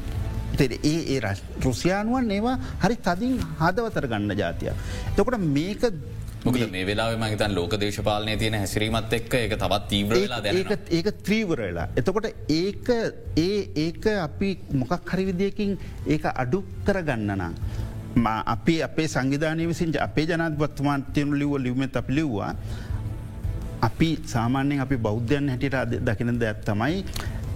ඒ ඒ රුසියානුවන් ඒවා හරි තදින් හදවතර ගන්න ජාතිය. තොකට මේක මේ වෙලා මගතන් ලෝක දේශපාලනය තියෙන හැසිරීමත් එක්ක එක තවත් තීවරලා දැ ඒක ත්‍රීවරලා. එතකොට ඒක ඒ ඒක අපි මොකක් හරිවිදියකින් ඒක අඩු කරගන්නනා. අපි අපේ සංවිධානය විසින් අපේ ජනත්වත්තුමාන් තියනු ලිව ලිවමත් අප ලිව්වා අපි සාමාන්‍යයෙන් අපි බෞද්ධයන් හැටිට දකිනද ඇත්තමයි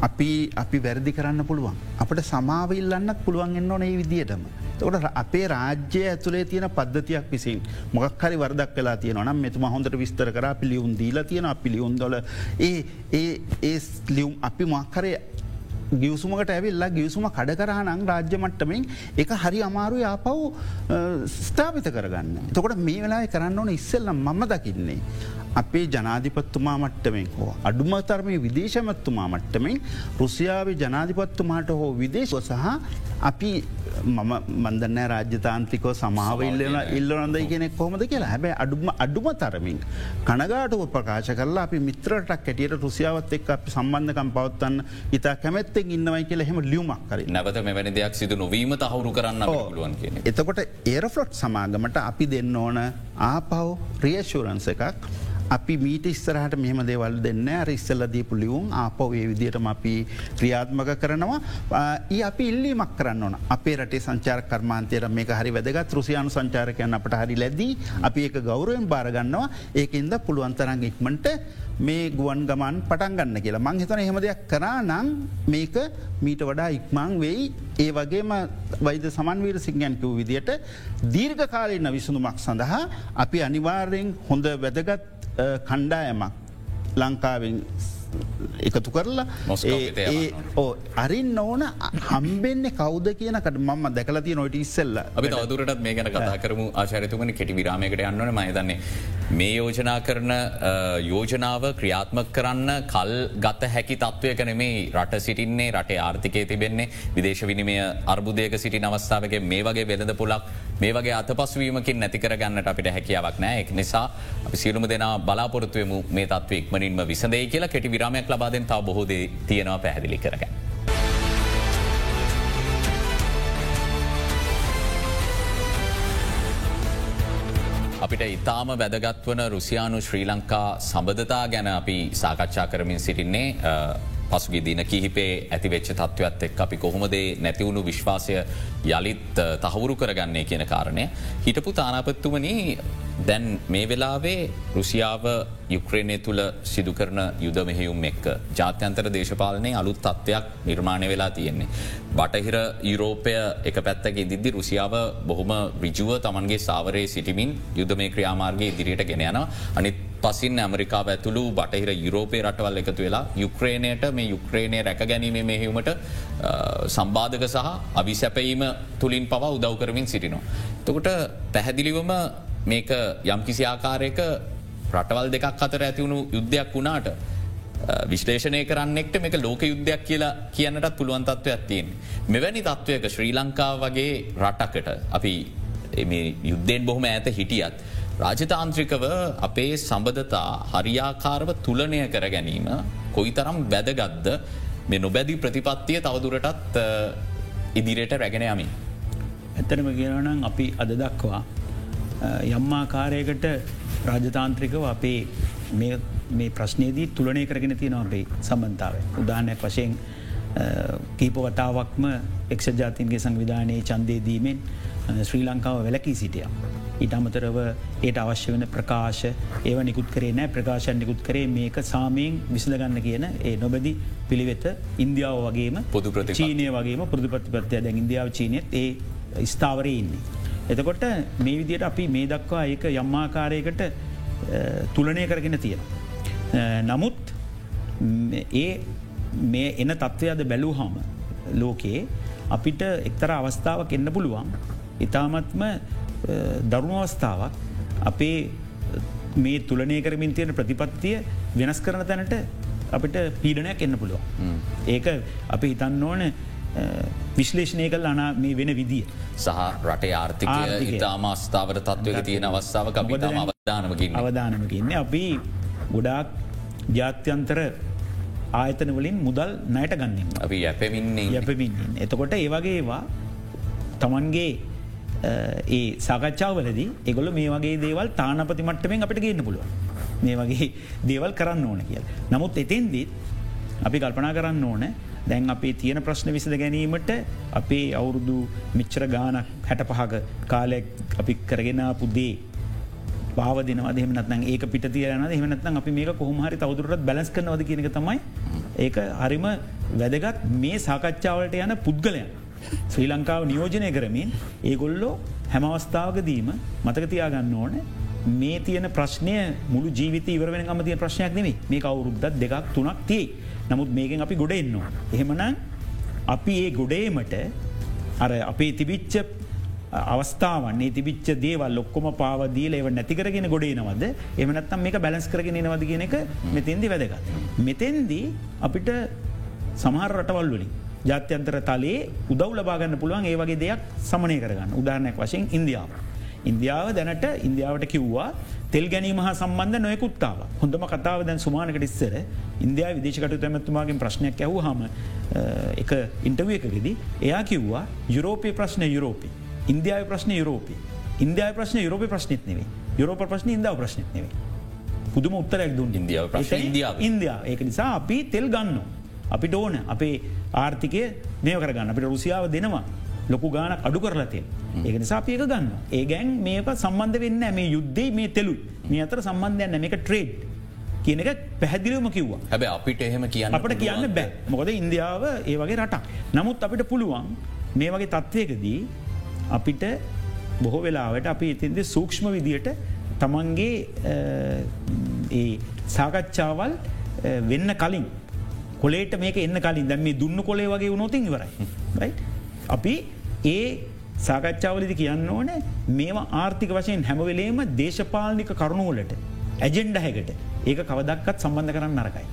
අපි අපි වැරදි කරන්න පුළුවන්. අපට සමාවල්ලන්නත් පුළුවන් එන්න ඕන ඒ විදිහටම. තකට අපේ රාජ්‍ය ඇතුලේ තියෙන පද්ධතියක් විසින් මොක් හරි වරදක් කලා තියෙන නම් මෙතුම හොඳට විස්තර කර පිළියුන් දීලා තියෙන පිළියුන්දොල ඒ ඒ ඒ ලියුම් අපි මක්කරය ගියවසුමකට ඇවිල්ලා ගියවසුම කඩ කරහනං රාජ්‍ය මට්ටමින් එක හරි අමාරු යාපව් ස්ථාපිත කරගන්න. තකොට මේ වෙලා කරන්න ඕන ඉස්සෙල්ලම් මම දකින්නේ. අපේ ජනාධිපත්තුමා මට්ටමෙන් හෝ අඩුමතරමේ විදේශමත්තුමා මට්ටමෙන් රුසියාව ජනාධිපත්තුමාට හෝ විදේශ සහ අපි මම මන්දන්න රාජ්‍යතාන්ත්‍රිකෝ සමාව ඉල්ලන ඉල්ලනොඳයි කියෙනෙක් කොමද කියලා හැබැ අඩුම අඩුම තරමින්. කනගාටුව ප්‍රකාශ කරලා අපි මිත්‍රටක් ඇටියට රුසියාවත් එක් අපි සම්බන්ධකම් පවත්තන්න ඉතා කැමැත්තෙන් ඉන්නවයි කියල හෙම ලියුමක් කර නැවත මෙවැනි දෙයක් සිදු නොවීම තහවුරු කරන්න පුළුවන් කියෙන. එතකොට ඒරෆලොට් සමාගමට අපි දෙන්න ඕන ආපව් රියශූරන්ස එකක් අපි මීට ඉස්සරහට මෙහම දේවල් දෙන්න රිස්සල්ල දීපු ලියුම් ආපවේ විදිහටම අපි ක්‍රියාත්මක කරනවා. ඒ අපි ඉල්ලීමක් කරන්න ඕන. අපේ රටේ සංචාර කර්මාන්තයට මේක හරි වැදගත්. රුසියානු සංචාරකයන් අපට හරි ලැදී අපි ඒක ගෞරයෙන් බාරගන්නවා ඒකන්ද පුළුවන්තරන් ඉක්මට මේ ගුවන් ගමන් පටන් ගන්න කියලා. මං හිතන එහෙම දෙයක් කරා නං මේක මීට වඩා ඉක්මං වෙයි. ඒ වගේම වෛද සමන්වීර සිංහයන්කව විදියට දීර්ඝ කාලීන විසඳුමක් සඳහා අපි අනිවාර්යෙන් හොඳ වැදගත් කණ්ඩායමක් ලංකාවෙන් එකතු කරලා අරින් ඕන. හම්බෙන්න කවද කියනකට මම දැකලති නොට ඉස්සෙල්ල අපි තවදුරටත් මේ ගැන කතා කරමු. ආචරිතුමනි කෙටි විරාමයකට යන්නන මහිතන්නේ මේ යෝජනා කරන යෝජනාව ක්‍රියාත්මක කරන්න කල් ගත හැකි තත්වය කනෙමේ රට සිටින්නේ රටේ ආර්ථිකය තිබෙන්නේ විදේශ විනිමය අර්බුදයක සිටි අවස්ථාවගේ මේ වගේ වෙළඳ පුලක් මේ වගේ අතපස්වීමකින් නැතිකර ගන්නට අපිට හැකියාවක් නෑ එක් නිසා අපි සියලුම දෙනා බලාපොරත්තුවම මේ තත්ව ඉක්මනින්ම විසදේ කියලා කෙටි විරාමයක් ලබාදෙන් තාව බොහෝද තියෙනවා පැහැදිලි කරගන්න. අපිට ඉතාම වැදගත්වන රුසියානු ශ්‍රී ලංකා සබඳතා ගැන අපි සාකච්ඡා කරමින් සිටින්නේ පසුගේ දින කිහිපේ ඇතිවෙච්ච තත්ත්වත් එක් අපි කොහොමදේ නැතිවුණු විශ්වාසය යළිත් තහවුරු කරගන්නේ කියන කාරණය. හිටපු තානාපත්තුමනී දැන් මේ වෙලාවේ රුසියාව යුක්‍රේණය තුළ සිදුකරන යුද මෙහෙයුම් එක්ක ජාත්‍යන්තර දේශපාලනය අලුත් තත්ත්වයක් නිර්මාණය වෙලා තියෙන්නේ. බටහිර යුරෝපය එක පැත්තක ඉදිදදි රුසියාව බොහොම විජුව තමන්ගේ සාවරයේ සිටිමින් යුද මේ ක්‍රියාමාර්ගය ඉදිරියට ගෙන යන අනිත් පසින් ඇමරිකා ඇතුළු බටහිර යුරෝපය රටවල් එකතු වෙලා යුක්‍රේණයට මේ යුක්‍රේණය රැක ගැනීම මෙහෙවුමට සම්බාධක සහ අවිසැපීම තුළින් පවා උදව් කරමින් සිටිනවා. තකොට පැහැදිලිවම මේක යම්කිසි ආකාරයක රටවල් දෙකක් අතර ඇතිවුණු යුද්ධයක් වුණාට විශ්ලේෂණය කරන්නෙක්ට මේක ලෝක යුද්ධයක් කියලා කියන්නටත් පුළුවන් තත්ව ඇත්තියෙන්. මෙවැනි තත්ත්වයක ශ්‍රී ලංකා වගේ රටකට අපි යුද්ධයෙන් බොහොම ඇත හිටියත්. රාජතාන්ත්‍රිකව අපේ සම්බධතා හරියාකාරව තුලනය කර ගැනීම කොයි තරම් වැදගත්ද මේ නොබැදි ප්‍රතිපත්තිය තවදුරටත් ඉදිරියට රැගෙන යමි. ඇත්තනම කියනනම් අපි අද දක්වා යම්මාකාරයකට රාජතාන්ත්‍රිකව අපේ මේ ප්‍රශ්නයේදී තුළනය කරගෙන තියෙනවා අපේ සම්බන්ධාව. උදාහනයක් වශයෙන් කීපවතාවක්ම එක්ෂ ජාතින්ගේ සංවිධානයේ චන්දය දීමෙන් ශ්‍රී ලංකාව වැලකී සිටිය. ඊට අමතරව ඒට අවශ්‍ය වන ප්‍රකාශ ඒව නිකුත් කරේ නෑ ප්‍රකාශන් නිකුත් කරේ මේක සාමයෙන් විසඳගන්න කියන ඒ නොබැදි පිළිවෙත ඉන්දියාව වගේම පොදු ප්‍රති චීනය වගේම පුරදුපතිපත්තිය දැන් ඉන්දියාව චීනයත් ඒ ස්ථාවරය ඉන්නේ. එතකොට මේ විදියට අපි මේ දක්වා ඒක යම්මාකාරයකට තුලනය කරගෙන තියෙන. නමුත් ඒ මේ එන තත්ත්වයද බැලූ හාම ලෝකයේ අපිට එක්තර අවස්ථාවක් එන්න පුළුවන් ඉතාමත්ම දරුණු අවස්ථාවක් අපේ මේ තුලනය කරමින් තියෙන ප්‍රතිපත්තිය වෙනස් කරන තැනට අපිට පීඩනයක් එන්න පුළුවන්. ඒක අපි හිතන්න ඕන විශ්ලේෂණය කල් අනා මේ වෙන විදිිය. සහ රටේ ආර්ථිකය ඉතාම අස්ථාවර තත්වක තියෙන අවස්ථාව අපිටම අවධානමකින් අවධානමකින්නේ අපි ගොඩාක් ජාත්‍යන්තර ආයතන වලින් මුදල් නයට ගන්න අපි යැපමින්නේ යැපමින්න එතකොට ඒවගේවා තමන්ගේ ඒ සාකච්ඡාවලදී එගොල මේ වගේ දේවල් තානපති මට්ටමෙන් අපිට ගන්න පුළුව මේ වගේ දේවල් කරන්න ඕන කියල්. නමුත් එතෙන්දිත් අපි කල්පනා කරන්න ඕන දැන් අපේ තියෙන ප්‍රශ්න විසඳ ගැනීමට අපේ අවුරුදු මිච්චර ගානක් හැට පහක කාලෙක් අපි කරගෙන පුද්දේ පාවදිනවද එහමනත්න ඒක පිට තියන එහමනත්න අපි මේක කොහමහරි තවදුරට බැලස් කනවද කියනක තමයි ඒක හරිම වැදගත් මේ සාකච්ඡාවලට යන පුද්ගලයන්. ශ්‍රී ලංකාව නියෝජනය කරමින් ඒගොල්ලෝ හැම අවස්ථාවකදීම මතකතියාගන්න ඕන මේ තියන ප්‍රශ්නය මුළු ජීවිත ඉවරෙන ම තිය ප්‍රශ්නයක් නෙමේ මේ කවුරුද්දත් දෙකක් තුනක් තිේ නමුත් මේකෙන් අපි ගොඩ එන්නවා. එහෙමනම් අපි ඒ ගොඩේමට අර අපේ තිබිච්ච අවස්ථාවන්නේ තිබිච්ච දේවල් ලොක්කොම පාවදීල ඒව නැතිකරගෙන ගොඩේනවද එමනත්තම් මේක බැලස් කරගෙන නවද කියන එක මෙතෙන්දි වැදගත්. මෙතෙන්දී අපිට සමහර රටවල් වලින් ජාත්‍යන්තර තලේ උදව් ලබාගන්න පුළුවන් ඒ වගේ දෙයක් සමනය කරගන්න. උදාරණයක් වශයෙන් ඉන්දියාව. ඉන්දියාව දැනට ඉන්දියාවට කිව්වා තෙල් ගැනීම හා සම්බන්ධ නොයකුත්තාව. හොඳම කතාව දැන් සුමානකට ඉස්සර ඉන්දයා විදේශකට තැමැත්තුමාගේ ප්‍රශ්නයක් ඇහු හම එක ඉන්ටවිය එකකෙදී එයා කිව්වා යුරෝපය ප්‍රශ්න යුරෝපී. ඉන්දයාව ප්‍රශ්න යුරෝපී. ඉන්දයා ප්‍රශ්න යුරෝප ප්‍රශ්නත් නෙවේ යුරෝප ප්‍රශ්න ඉන්දාව ප්‍රශ්නත් නෙවේ පුදුම උත්තරයක් දුන් ඉන්දියාව ප්‍රශ්න ඉන්දියාව. ඉන්දයා ඒක නිසා අපි තෙල් ගන්න අපිට ඕන අපේ ආර්ථිකය නය කරගන්න. අපිට රුසියාව දෙනවා. ලොකු ගාන අඩු කරලතේ ඒක නිසා අපික ගන්න ඒ ගැන් මේක සම්බන්ධ වෙන්න මේ යුද්ධේ මේ තෙලු මේ අතර සම්බන්ධයන්න මේක ට්‍රේඩ් කියන එක පැහැදිලිවම කිව්වා. හැබ අපිට එහෙම කියන්න අපට කියන්න බෑ. මොකද ඉන්දියාව ඒ වගේ රටක්. නමුත් අපිට පුළුවන් මේ වගේ තත්ත්වයකදී අපිට බොහෝ වෙලාවට අපි ඉතින්ද සූක්ෂ්ම විදියට තමන්ගේ සාකච්ඡාවල් වෙන්න කලින් කොලේට මේක එන්න කලින්. දැම මේ දුන්න කොලේ වගේ වුණොතින් ඉවරයි. අපි ඒ සාකච්ඡාවලදි කියන්න ඕන මේවා ආර්ථික වශයෙන් හැමවෙලේම දේශපාලනික කරුණුවලට ඇජෙන්ඩ හැකට ඒක කවදක්කත් සම්බන්ධ කරන්න නරකයි.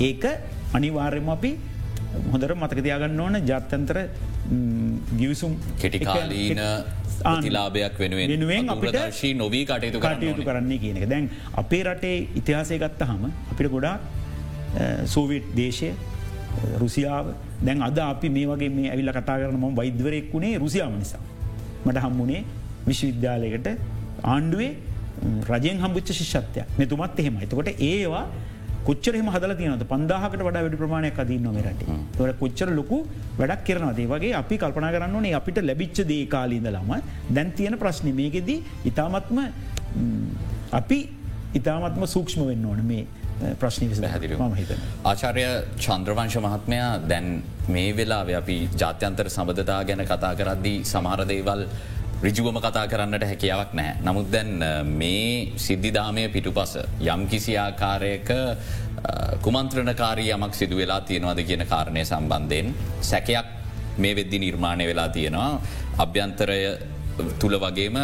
ඒක අනිවාර්යම අපි හොඳර මතකතියාගන්න ඕන ජාත්‍යන්තර ගිවිසුම් කෙටිකාලීන ලාභයක් වෙනුවෙන් වෙනුවෙන් අපිට ශී නොවී කටයුතු කටයුතු කරන්නේ කියන එක. දැන් අපේ රටේ ඉතිහාසය ගත්ත හම අපිට ගොඩා සෝවිට් දේශය රුසියාව දැන් අද අපි මේ වගේ මේ ඇවිල්ල කතා කරන ම වෛද්‍යවරයෙක් වුණේ රුසියාව නිසා. මට හම්බුණේ විශ්වවිද්‍යාලයකට ආණ්ඩුවේ රජයෙන් හම්බුච්ච ශිෂ්‍යත්වයක්. මෙතුමත් එහෙම එතකොට ඒවා කොච්චරම හදල තියනද පන්දාහකට වඩා වැඩි ප්‍රමාණයක් අදන්න නොමරට තොට කොච්චර ලොකු වැඩක් කරනවදේ? වගේ අපි කල්පන කරන්නනේ අපිට ලැබිච්ච දේ කාලීද ලම දැන් තියෙන ප්‍රශ්න මේකෙදී ඉතාමත්ම අපි ඉතාමත්ම සූක්ෂම වෙන්න ඕන මේ ප්‍රශ්නි විස පැහැදිලි ම හිත. ආචාරය චන්ද්‍රවංශ මහත්මයා දැන් මේ වෙලා අපි ජාත්‍යන්තර සබඳතා ගැන කතා කරද්දී සමහරදේවල් රිජුවම කතා කරන්නට හැකියාවක් නෑ. නමුත් දැන් මේ සිද්ධිධාමය පිටුපස යම් කිසි ආකාරයක කුමන්ත්‍රණකාරී යමක් සිදු වෙලා තියෙනවාද කියන කාරණය සම්බන්ධයෙන් සැකයක් මේ වෙද්දි නිර්මාණය වෙලා තියෙනවා අභ්‍යන්තරය තුළ වගේම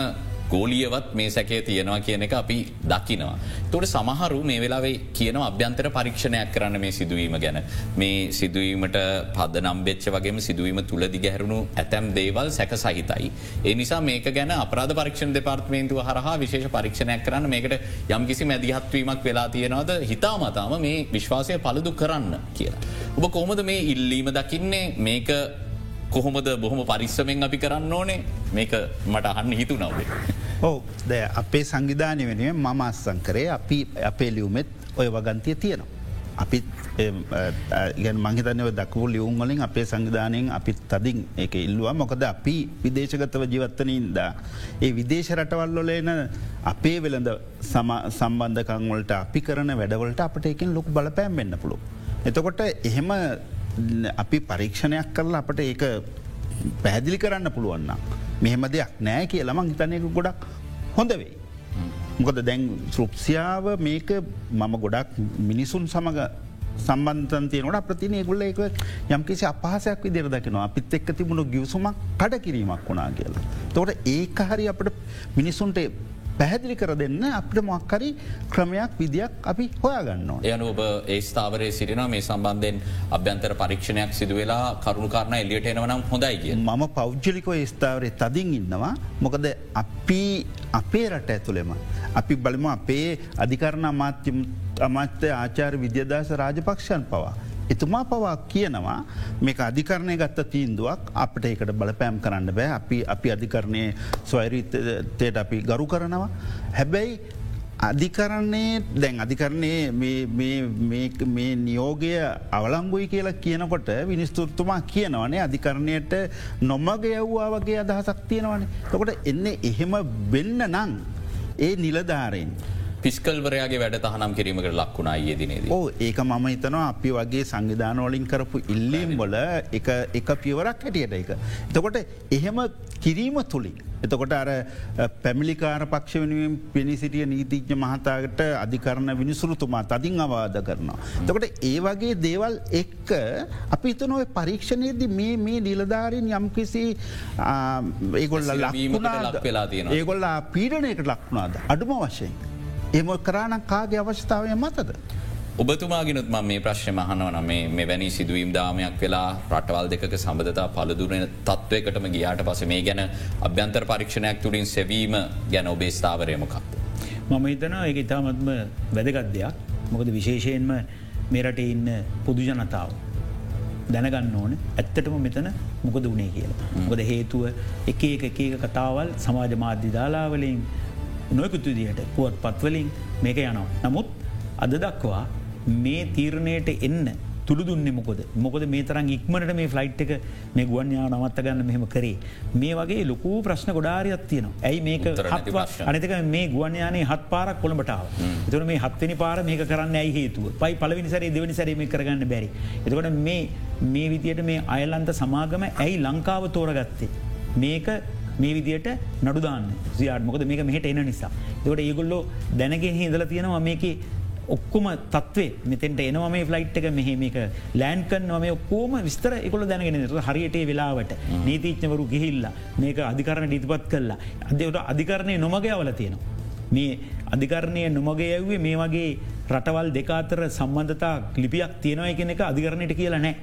ගෝලියවත් මේ සැකේ තියෙනවා කියන එක අපි දකිනවා. තොට සමහරු මේ වෙලාවේ කියන අභ්‍යන්තර පරීක්ෂණයක් කරන්න මේ සිදුවීම ගැන. මේ සිදුවීමට පද නම්බෙච්ච වගේම සිදුවීම තුළ දිගැහරුණු ඇතැම් දේවල් සැක සහිතයි. ඒ නිසා මේක ගැන අපරාධ පරීක්ෂණ දෙපාර්ත්මේන්තුව හරහා විශේෂ පරීක්ෂණයක් කරන්න මේකට යම් කිසි මැදිහත්වීමක් වෙලා තියෙනවද හිතාමතාම මේ විශ්වාසය පලදු කරන්න කියලා. ඔබ කොහොමද මේ ඉල්ලීම දකින්නේ මේක කොහොමද බොහොම පරිස්සමෙන් අපි කරන්න ඕනේ මේක මට අහන්න හිතු නවේ. ඕ ද අපේ සංවිධානය වෙනුවෙන් මම අස්සං කරේ අපි අපේ ලියුමෙත් ඔය වගන්තිය තියෙනවා. අපිත් ගැන මහිතනව දක්වූ ලියවුන්වලින් අපේ සංවිධානයෙන් අපිත් තදින් එක ඉල්ලවා මොකද අපි විදේශගතව ජීවත්තනින්ද. ඒ විදේශ රටවල්ලොලේන අපේ වෙළඳ සම්බන්ධකංවලට අපි කරන වැඩවලට අපට එකින් ලොක් බලපෑම් වෙන්න පුළුව. එතකොට එහෙම අපි පරීක්ෂණයක් කරලා අපට ඒක පැහැදිලි කරන්න පුළුවන්න. මෙහෙම දෙයක් නෑ කියලමං හිතනයක ගොඩක් හොඳ වෙයි. මොකද දැන් ශෘප්සියාව මේක මම ගොඩක් මිනිසුන් සමඟ සම්බන්තන්තියනට ප්‍රතිනය ගුල්ල එක යම්කිසි අපහසයක් විදිර දකිනවා අපිත් එක්ක තිබුණු ගියවසුමක් කඩ කිරීමක් වුණා කියලා. තොට ඒක හරි අපට මිනිසුන්ට පැහැදිලි කර දෙන්න අපට මොක්කරි ක්‍රමයක් විදියක් අපි හොයාගන්න. යන ඔබ ඒ ස්ථාවරය සිටින මේ සම්බන්ධයෙන් අභ්‍යන්තර පරීක්ෂණයක් සිදුවෙලා කරුණු කාරණ එලියට එනවනම් හොඳයි කිය. මම පෞද්ජලිකෝ ස්ථාවරය තදින් ඉන්නවා මොකද අපි අපේ රට ඇතුළෙම. අපි බලම අපේ අධිකරණ අමාත්‍ය අමාත්‍ය ආචාර විද්‍යදාස රාජපක්ෂන් පවා. එතුමා පවා කියනවා මේක අධිකරණය ගත්ත තීන්දුවක් අපට ඒකට බලපෑම් කරන්න බෑ අපි අපි අධිකරණය ස්වෛරීතයට අපි ගරු කරනවා. හැබැයි අධිකරන්නේ දැන් අධිකරණයේ මේ නියෝගය අවලංගුයි කියලා කියනකොට විනිස්තුෘත්තුමා කියනවනේ අධිකරණයට නොමග යව්වා වගේ අදහසක් තියෙනවනේ. තකොට එන්නේ එහෙම වෙන්න නං ඒ නිලධාරයෙන්. පිස්කල්වරයාගේ වැඩ තහනම් කිරීමකට ලක්වුණා යෙදිනේද. ඕ ඒක මම හිතනවා අපි වගේ සංවිධානවලින් කරපු ඉල්ලීම් වල එක පියවරක් හැටියට එක. එතකොට එහෙම කිරීම තුළින්. එතකොට අර පැමිලිකාර පක්ෂ වෙනුවෙන් පිණි සිටිය නීතිඥ මහතාකට අධිකරණ විනිසුරුතුමා තදින් අවාද කරනවා. තකොට ඒ වගේ දේවල් එක්ක අපි තනොව පරීක්ෂණයේද මේ මේ නිලධාරින් යම්කිසි ඒගොල්ල ලක්ුණා ඒගොල්ලා පීඩනයකට ලක්ුණාද අඩුම වශයෙන්. එම කරාණක් කාගේ අවශ්‍යතාවය මතද. ඔබතුමාගෙනුත් ම මේ ප්‍රශ්න මහනවන මේ මෙවැනි සිදුවීම් දාමයක් වෙලා රටවල් දෙක සබඳතා පලදුරන තත්ත්වයකටම ගියාට පස මේ ගැන අභ්‍යන්තර පරීක්ෂණයක් තුළින් සැවීම ගැන ඔබේ ස්ථාවරයමකක්ද. මම හිතනවා ඒ ඉතාමත්ම වැදගත් දෙයක් මොකද විශේෂයෙන්ම මෙරට ඉන්න පුදු ජනතාව. දැනගන්න ඕන ඇත්තටම මෙතන මොකද වනේ කියලා. මොකද හේතුව එක එක එක කතාවල් සමාජ මාධ්‍ය දාලාවලින් නොයකුතු දියට පුවත් පත්වලින් මේක යනවා. නමුත් අද දක්වා මේ තීරණයට එන්න තුළු දුන්නේ මොකොද? මොකද මේ තරන් ඉක්මට මේ ෆ්ලයිට් එක මේ ගුවන්යා නවත්ත ගන්න මෙහෙම කරේ. මේ වගේ ලොකූ ප්‍රශ්න ගොඩාරියත් තියෙනවා. ඇයි මේක අනතක මේ ගුවන්යානේ හත් පාරක් කොළඹටාව එතුන මේ හත්වනි පාර මේක කරන්න ඇයි හේතුව? පයි පලවිනි සරේ දෙවනි සැරීම කරගන්න බැරි. එතකට මේ විදියට මේ අයලන්ත සමාගම ඇයි ලංකාව තෝරගත්තේ? මේක මේ විදියට නඩුදාන්න සියාට මොකද මේක මෙහට එන නිසා. දට ඒගොල්ලෝ දැනගෙන හිදල තියෙනවා මේකේ ඔක්කොම තත්වේ මෙතෙන්ට එනවා මේ ෆ්ලයිට් එක මෙහෙම එක ලෑන්කන් නොම ඔක්කෝම විස්තර එකොල දැනගෙන හරියට වෙලාවට නීතිීච්ඥවරු ගිහිල්ලා මේක අධිකරණ ඉතිපත් කල්ලා අදට අධිකරණය නොමගයවල තියෙනවා. මේ අධිකරණය නොමගේ ඇවේ මේ වගේ රටවල් දෙකාතර සම්බන්ධතා ලිපියක් තියෙනවය කෙන එක අධිකරණයට කියලා නෑ.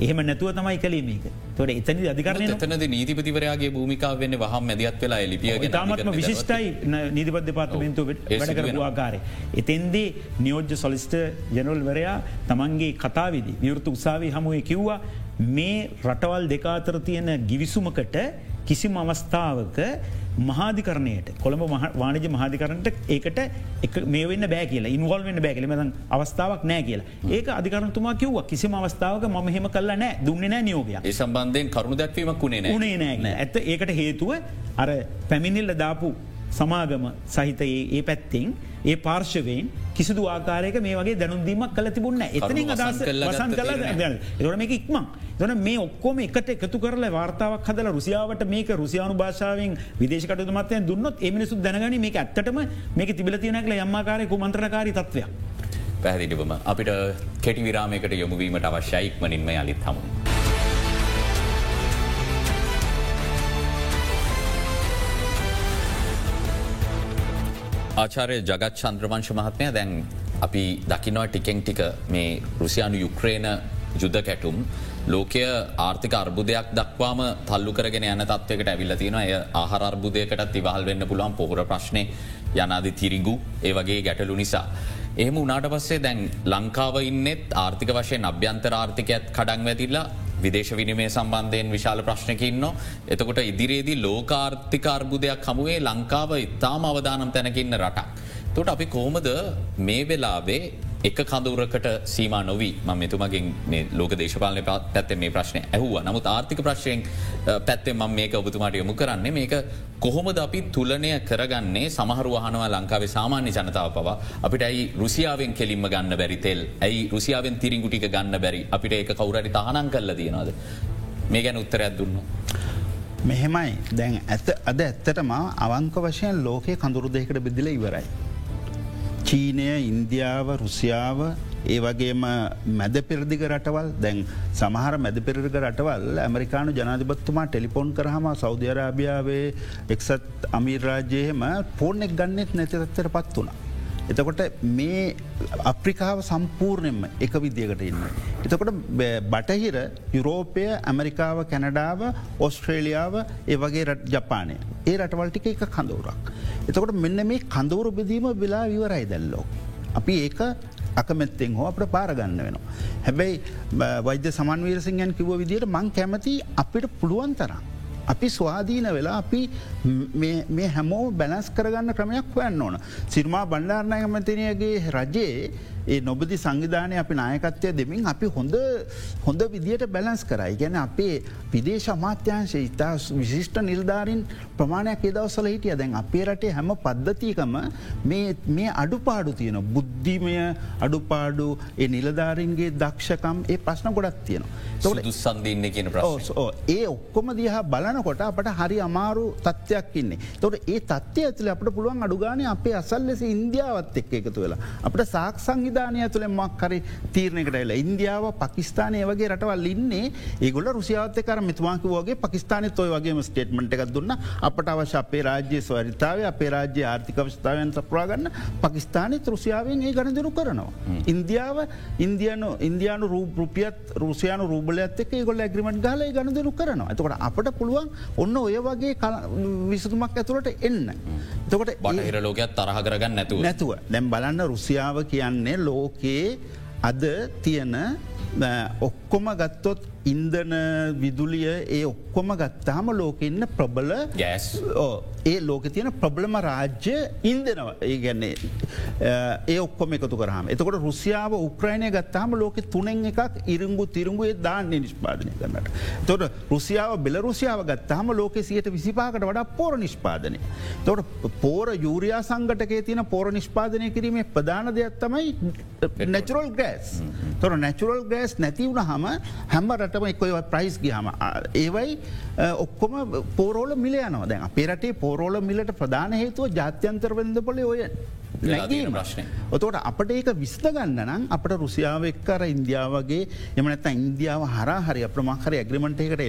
එහෙම නැතුව තමයි කලීමේක තොට එතනි අධිකරන තනද නීතිපතිවරයාගේ භූමිකා වෙන්න වහම් මැදිත් වෙලා ලිපිය තාමත්ම විශිෂ්ටයි නීතිපත් දෙපාර්තමෙන්තු වැඩ කරපු ආකාරය. එතෙන්දේ නියෝජ්‍ය සොලිස්ට ජනල්වරයා තමන්ගේ කතාවිදි විවෘතු උත්සාාවී හමුවේ කිව්වා මේ රටවල් දෙකාතර තියෙන ගිවිසුමකට කිසිම අවස්ථාවක මහාධිකරණයට කොළඹ වානජ මහාධිකරනට ඒකට මේ වන්න බෑ කියලා ඉන්වල් වන්න බෑ කියලම අවස්ථාවක් නෑ කියලා. ඒක අධිකරනතුමා කිව්ව. කිසිම අවස්ථාවක ම මෙහෙම කල්ල නෑ. දුන්න නෑ නියෝගය ඒ සම්බන්ධයෙන් කරුණු දැක්වීමක් වුණේ උනේ නෑ ඇත ඒකට හේතුව අර පැමිණිල්ල දාපු සමාගම සහිත ඒ පැත්තෙන් ඒ පාර්ශවයෙන් කිසිදු ආකාරයක මේ වගේ දැනුන්දීමක් කල තිබුන්න එතනින් අදස් වසන් කල එතොන මේක ඉක්මං දොන මේ ඔක්කොම එකට එකතු කරල වාර්තාවක් හදල රුසියාවට මේක රුසියානු භාෂාවෙන් විදේශකට මතය දුන්නොත් එමිනිසු දැනගන මේ ඇත්තටම මේක තිබල තියනකල යම්මාකාරයකු මන්ත්‍රකාරී තත්වයක්. පැහදිලිවම අපිට කෙටි විරාමයකට යොමුවීමට අවශ්‍යයික්මනින්ම යළිත් හමුණ. ආචාරය ජගත් චන්ද්‍රවංශ මහත්මය දැන් අපි දකිනවා ටිකෙන් ටික මේ රුසියානු යුක්්‍රේන යුද්ධ කැටුම් ලෝකය ආර්ථික අර්බුදයක් දක්වාම තල්ලු කරගෙන යන තත්වකට ඇවිල්ල තියෙන එය ආහරර්බුදයකටත් ඉවහල් වෙන්න පුළුවන් පොහොර ප්‍රශ්නය යනාද තිරිගු ඒ වගේ ගැටලු නිසා. එහෙම උනාට පස්සේ දැන් ලංකාව ඉන්නෙත් ආර්ථික වශයෙන් අභ්‍යන්තර ආර්ථිකයත් කඩං වැතිල්ලා විදේශ විනිමේ සම්බන්ධයෙන් විශාල ප්‍රශ්නකින්න. එතකොට ඉදිරියේදී ලෝකාර්ථික අර්බුදයක් හමුවේ ලංකාව ඉතාම අවධානම් තැනකින්න රටක්. තොට අපි කෝමද මේ වෙලාවේ එක කඳවරකට සීම නොවී. ම මෙතුමගින් මේ ලෝක දේශපාලන පැත්තේ මේ ප්‍රශ්නය ඇහුව. නමුත් ආර්ථික ප්‍රශ්යෙන් පැත්තේ ම මේක ඔබතුමාට යොමු කරන්නේ. මේක කොහොමද අපි තුලනය කරගන්නේ? සමහරු වහනවා ලංකාවේ සාමාන්‍ය ජනතාව පවා අපිට ඇයි රුසියාවෙන් කෙලින්ම ගන්න බැරි තෙල්? ඇයි රුසියාවෙන් තිරිංගුටික ගන්න බැරි? අපිට ඒක කවුරට තහනම් කල්ල තියෙනවාද? මේ ගැන උත්තරයක් දුන්න. මෙහෙමයි. දැන් ඇත අද ඇත්තටම අවංක වශයෙන් ලෝකය කඳුරු දෙකට බෙදිල ඉවරයි. චීනය ඉන්දියාව රුසියාව ඒ වගේම මැද පෙරදිග රටවල් දැන් සමහර මැද පෙරග රටවල් ඇමරිකානු ජනාධිපත්තුමා ටෙලිපොන් කරහම සෞධරාභියාවේ එක්සත් අමීරාජයහෙම පෝර්නෙක් ගන්නෙත් නැතිතත්තර පත් වුණ. එතකොට මේ අප්‍රිකාව සම්පූර්ණයෙන්ම එක විදිකට ඉන්න. එතකොට බටහිර යුරෝපය ඇමරිකාව කැනඩාව ඔස්ට්‍රේලියාව ඒ වගේ ජපානය ඒ රටවල්ටික එක කඳවුරක්. එතකොට මෙන්න මේ කඳවුරු බෙදීම වෙලා විවරයි දැල්ලෝ. අපි ඒක අකමැත්තෙන් හෝ අපට පාරගන්න වෙනවා. හැබැයි වෛද්‍ය සමන්වීරසිංහන් කිව විදියට මං කැමති අපිට පුළුවන් තරම්. අපි ස්වාධීන වෙලා අපි මේ හැමෝ බැලස් කරගන්න ක්‍රමයක් හොයන්න ඕන. සිර්මා බණ්ඩාරණය මතිනයගේ රජයේ ඒ නොබදි සංවිධානය අපි නායකත්වය දෙමින් අපි හොඳ හොඳ විදියට බැලන්ස් කරයි ගැන අපේ විදේශ අමාත්‍යංශය ඉතා විශිෂ්ට නිල්ධාරින් ප්‍රමාණයක් ඒදවසල හිටිය දැන් අපේ රටේ හැම පද්ධතිකම මේ අඩුපාඩු තියෙන බුද්ධිමය අඩුපාඩු ඒ නිලධාරින්ගේ දක්ෂකම් ඒ ප්‍රශ්න ගොඩක් තියෙනවා. දුස්සන්දන්න කියන ඒ ඔක්කොම දිහා බලනකොට අපට හරි අමාරු තත්ත්වයක් ඉන්නේ. තොට ඒ තත්වය ඇතුල අපට පුළුවන් අඩුගාන අපේ අසල් ලෙස ඉන්දියාවත් එක් එකතු වෙලා. අපට සාක් සංවිධානය තුළ මක්කරි තීරණයකටල ඉන්දියාව පකිස්ානය වගේ රටවල් ඉන්නේ. ඒගොල රුසියාවත කර මෙතුමාක වගේ පකිස්ානය තොය වගේ ස්ටේට්මට එකක් දුන්න. අපට අවශ්‍ය අපේ රාජ්‍ය ස්වරිතාව අපේ රාජ්‍ය ආර්ථික වස්ථාවයන් සප්‍රාගන්න පකිස්ානය රුසියාවෙන් ඒ ගණදරු කරනවා. ඉන්දියාව ඉන්දියනු ඉන්දයානු රූපියත් රුසියානු රූබලත් එක් ගොල ඇග්‍රිමට ගල ගණදරු කරනවා. එතකොට අපට පුළුවන් ඔන්න ඔය වගේ විසතුමක් ඇතුළට එන්න. තකොට බටහිර ලෝකයක් තරහ කරගන්න නැතුව. නැතුව. දැම් බලන්න රුසියාව කියන්නේ ලෝකයේ අද තියන ඔක්කොම ගත්තොත් ඉන්දන විදුලිය ඒ ඔක්කොම ගත්තාම ලෝක ඉන්න ප්‍රබල ගෑස් ඒ ලෝක තියෙන ප්‍රබ්ලම රාජ්‍ය ඉන්දනවා ඒ ගැන්නේ ඒ ඔක්කොම එකතු කරහම එතකොට රුසියාව උක්‍රයිණය ගත්තාම ලෝක තුනෙන් එකක් ඉරංගු තිරුංගුවේ දාන්න නිෂ්පාදනය කරන්නට. තොට රුසියාව බෙලරුසියාව ගත්තාම ලෝක සියට විසිපාකට වඩා පෝර නිෂ්පාදනය. තොට පෝර යුරයා සංගටකේ තියන පෝර නිෂ්පාදනය කිරීමේ ප්‍රධාන දෙයක් තමයි නැචරල් ගෑස්. තොර නැචරල් ගෑස් නැතිවුණ හම හැම රටම එක්කොයි ප්‍රයිස් ගහම ඒවයි ඔක්කොම පෝරෝල මිලයනවා දැන් අපේ රටේ පෝරෝල මිලට ප්‍රධාන හේතුව ජාත්‍යන්තර වෙද පොල ඔය ප්‍රශ්නය. ඔතවට අපට ඒක විස්තගන්න නම් අපට රුසියාව එක්කර ඉන්දියාවගේ එමනැත ඉන්දියාව හරහරි අප්‍රමාහරි ඇග්‍රිමටයකට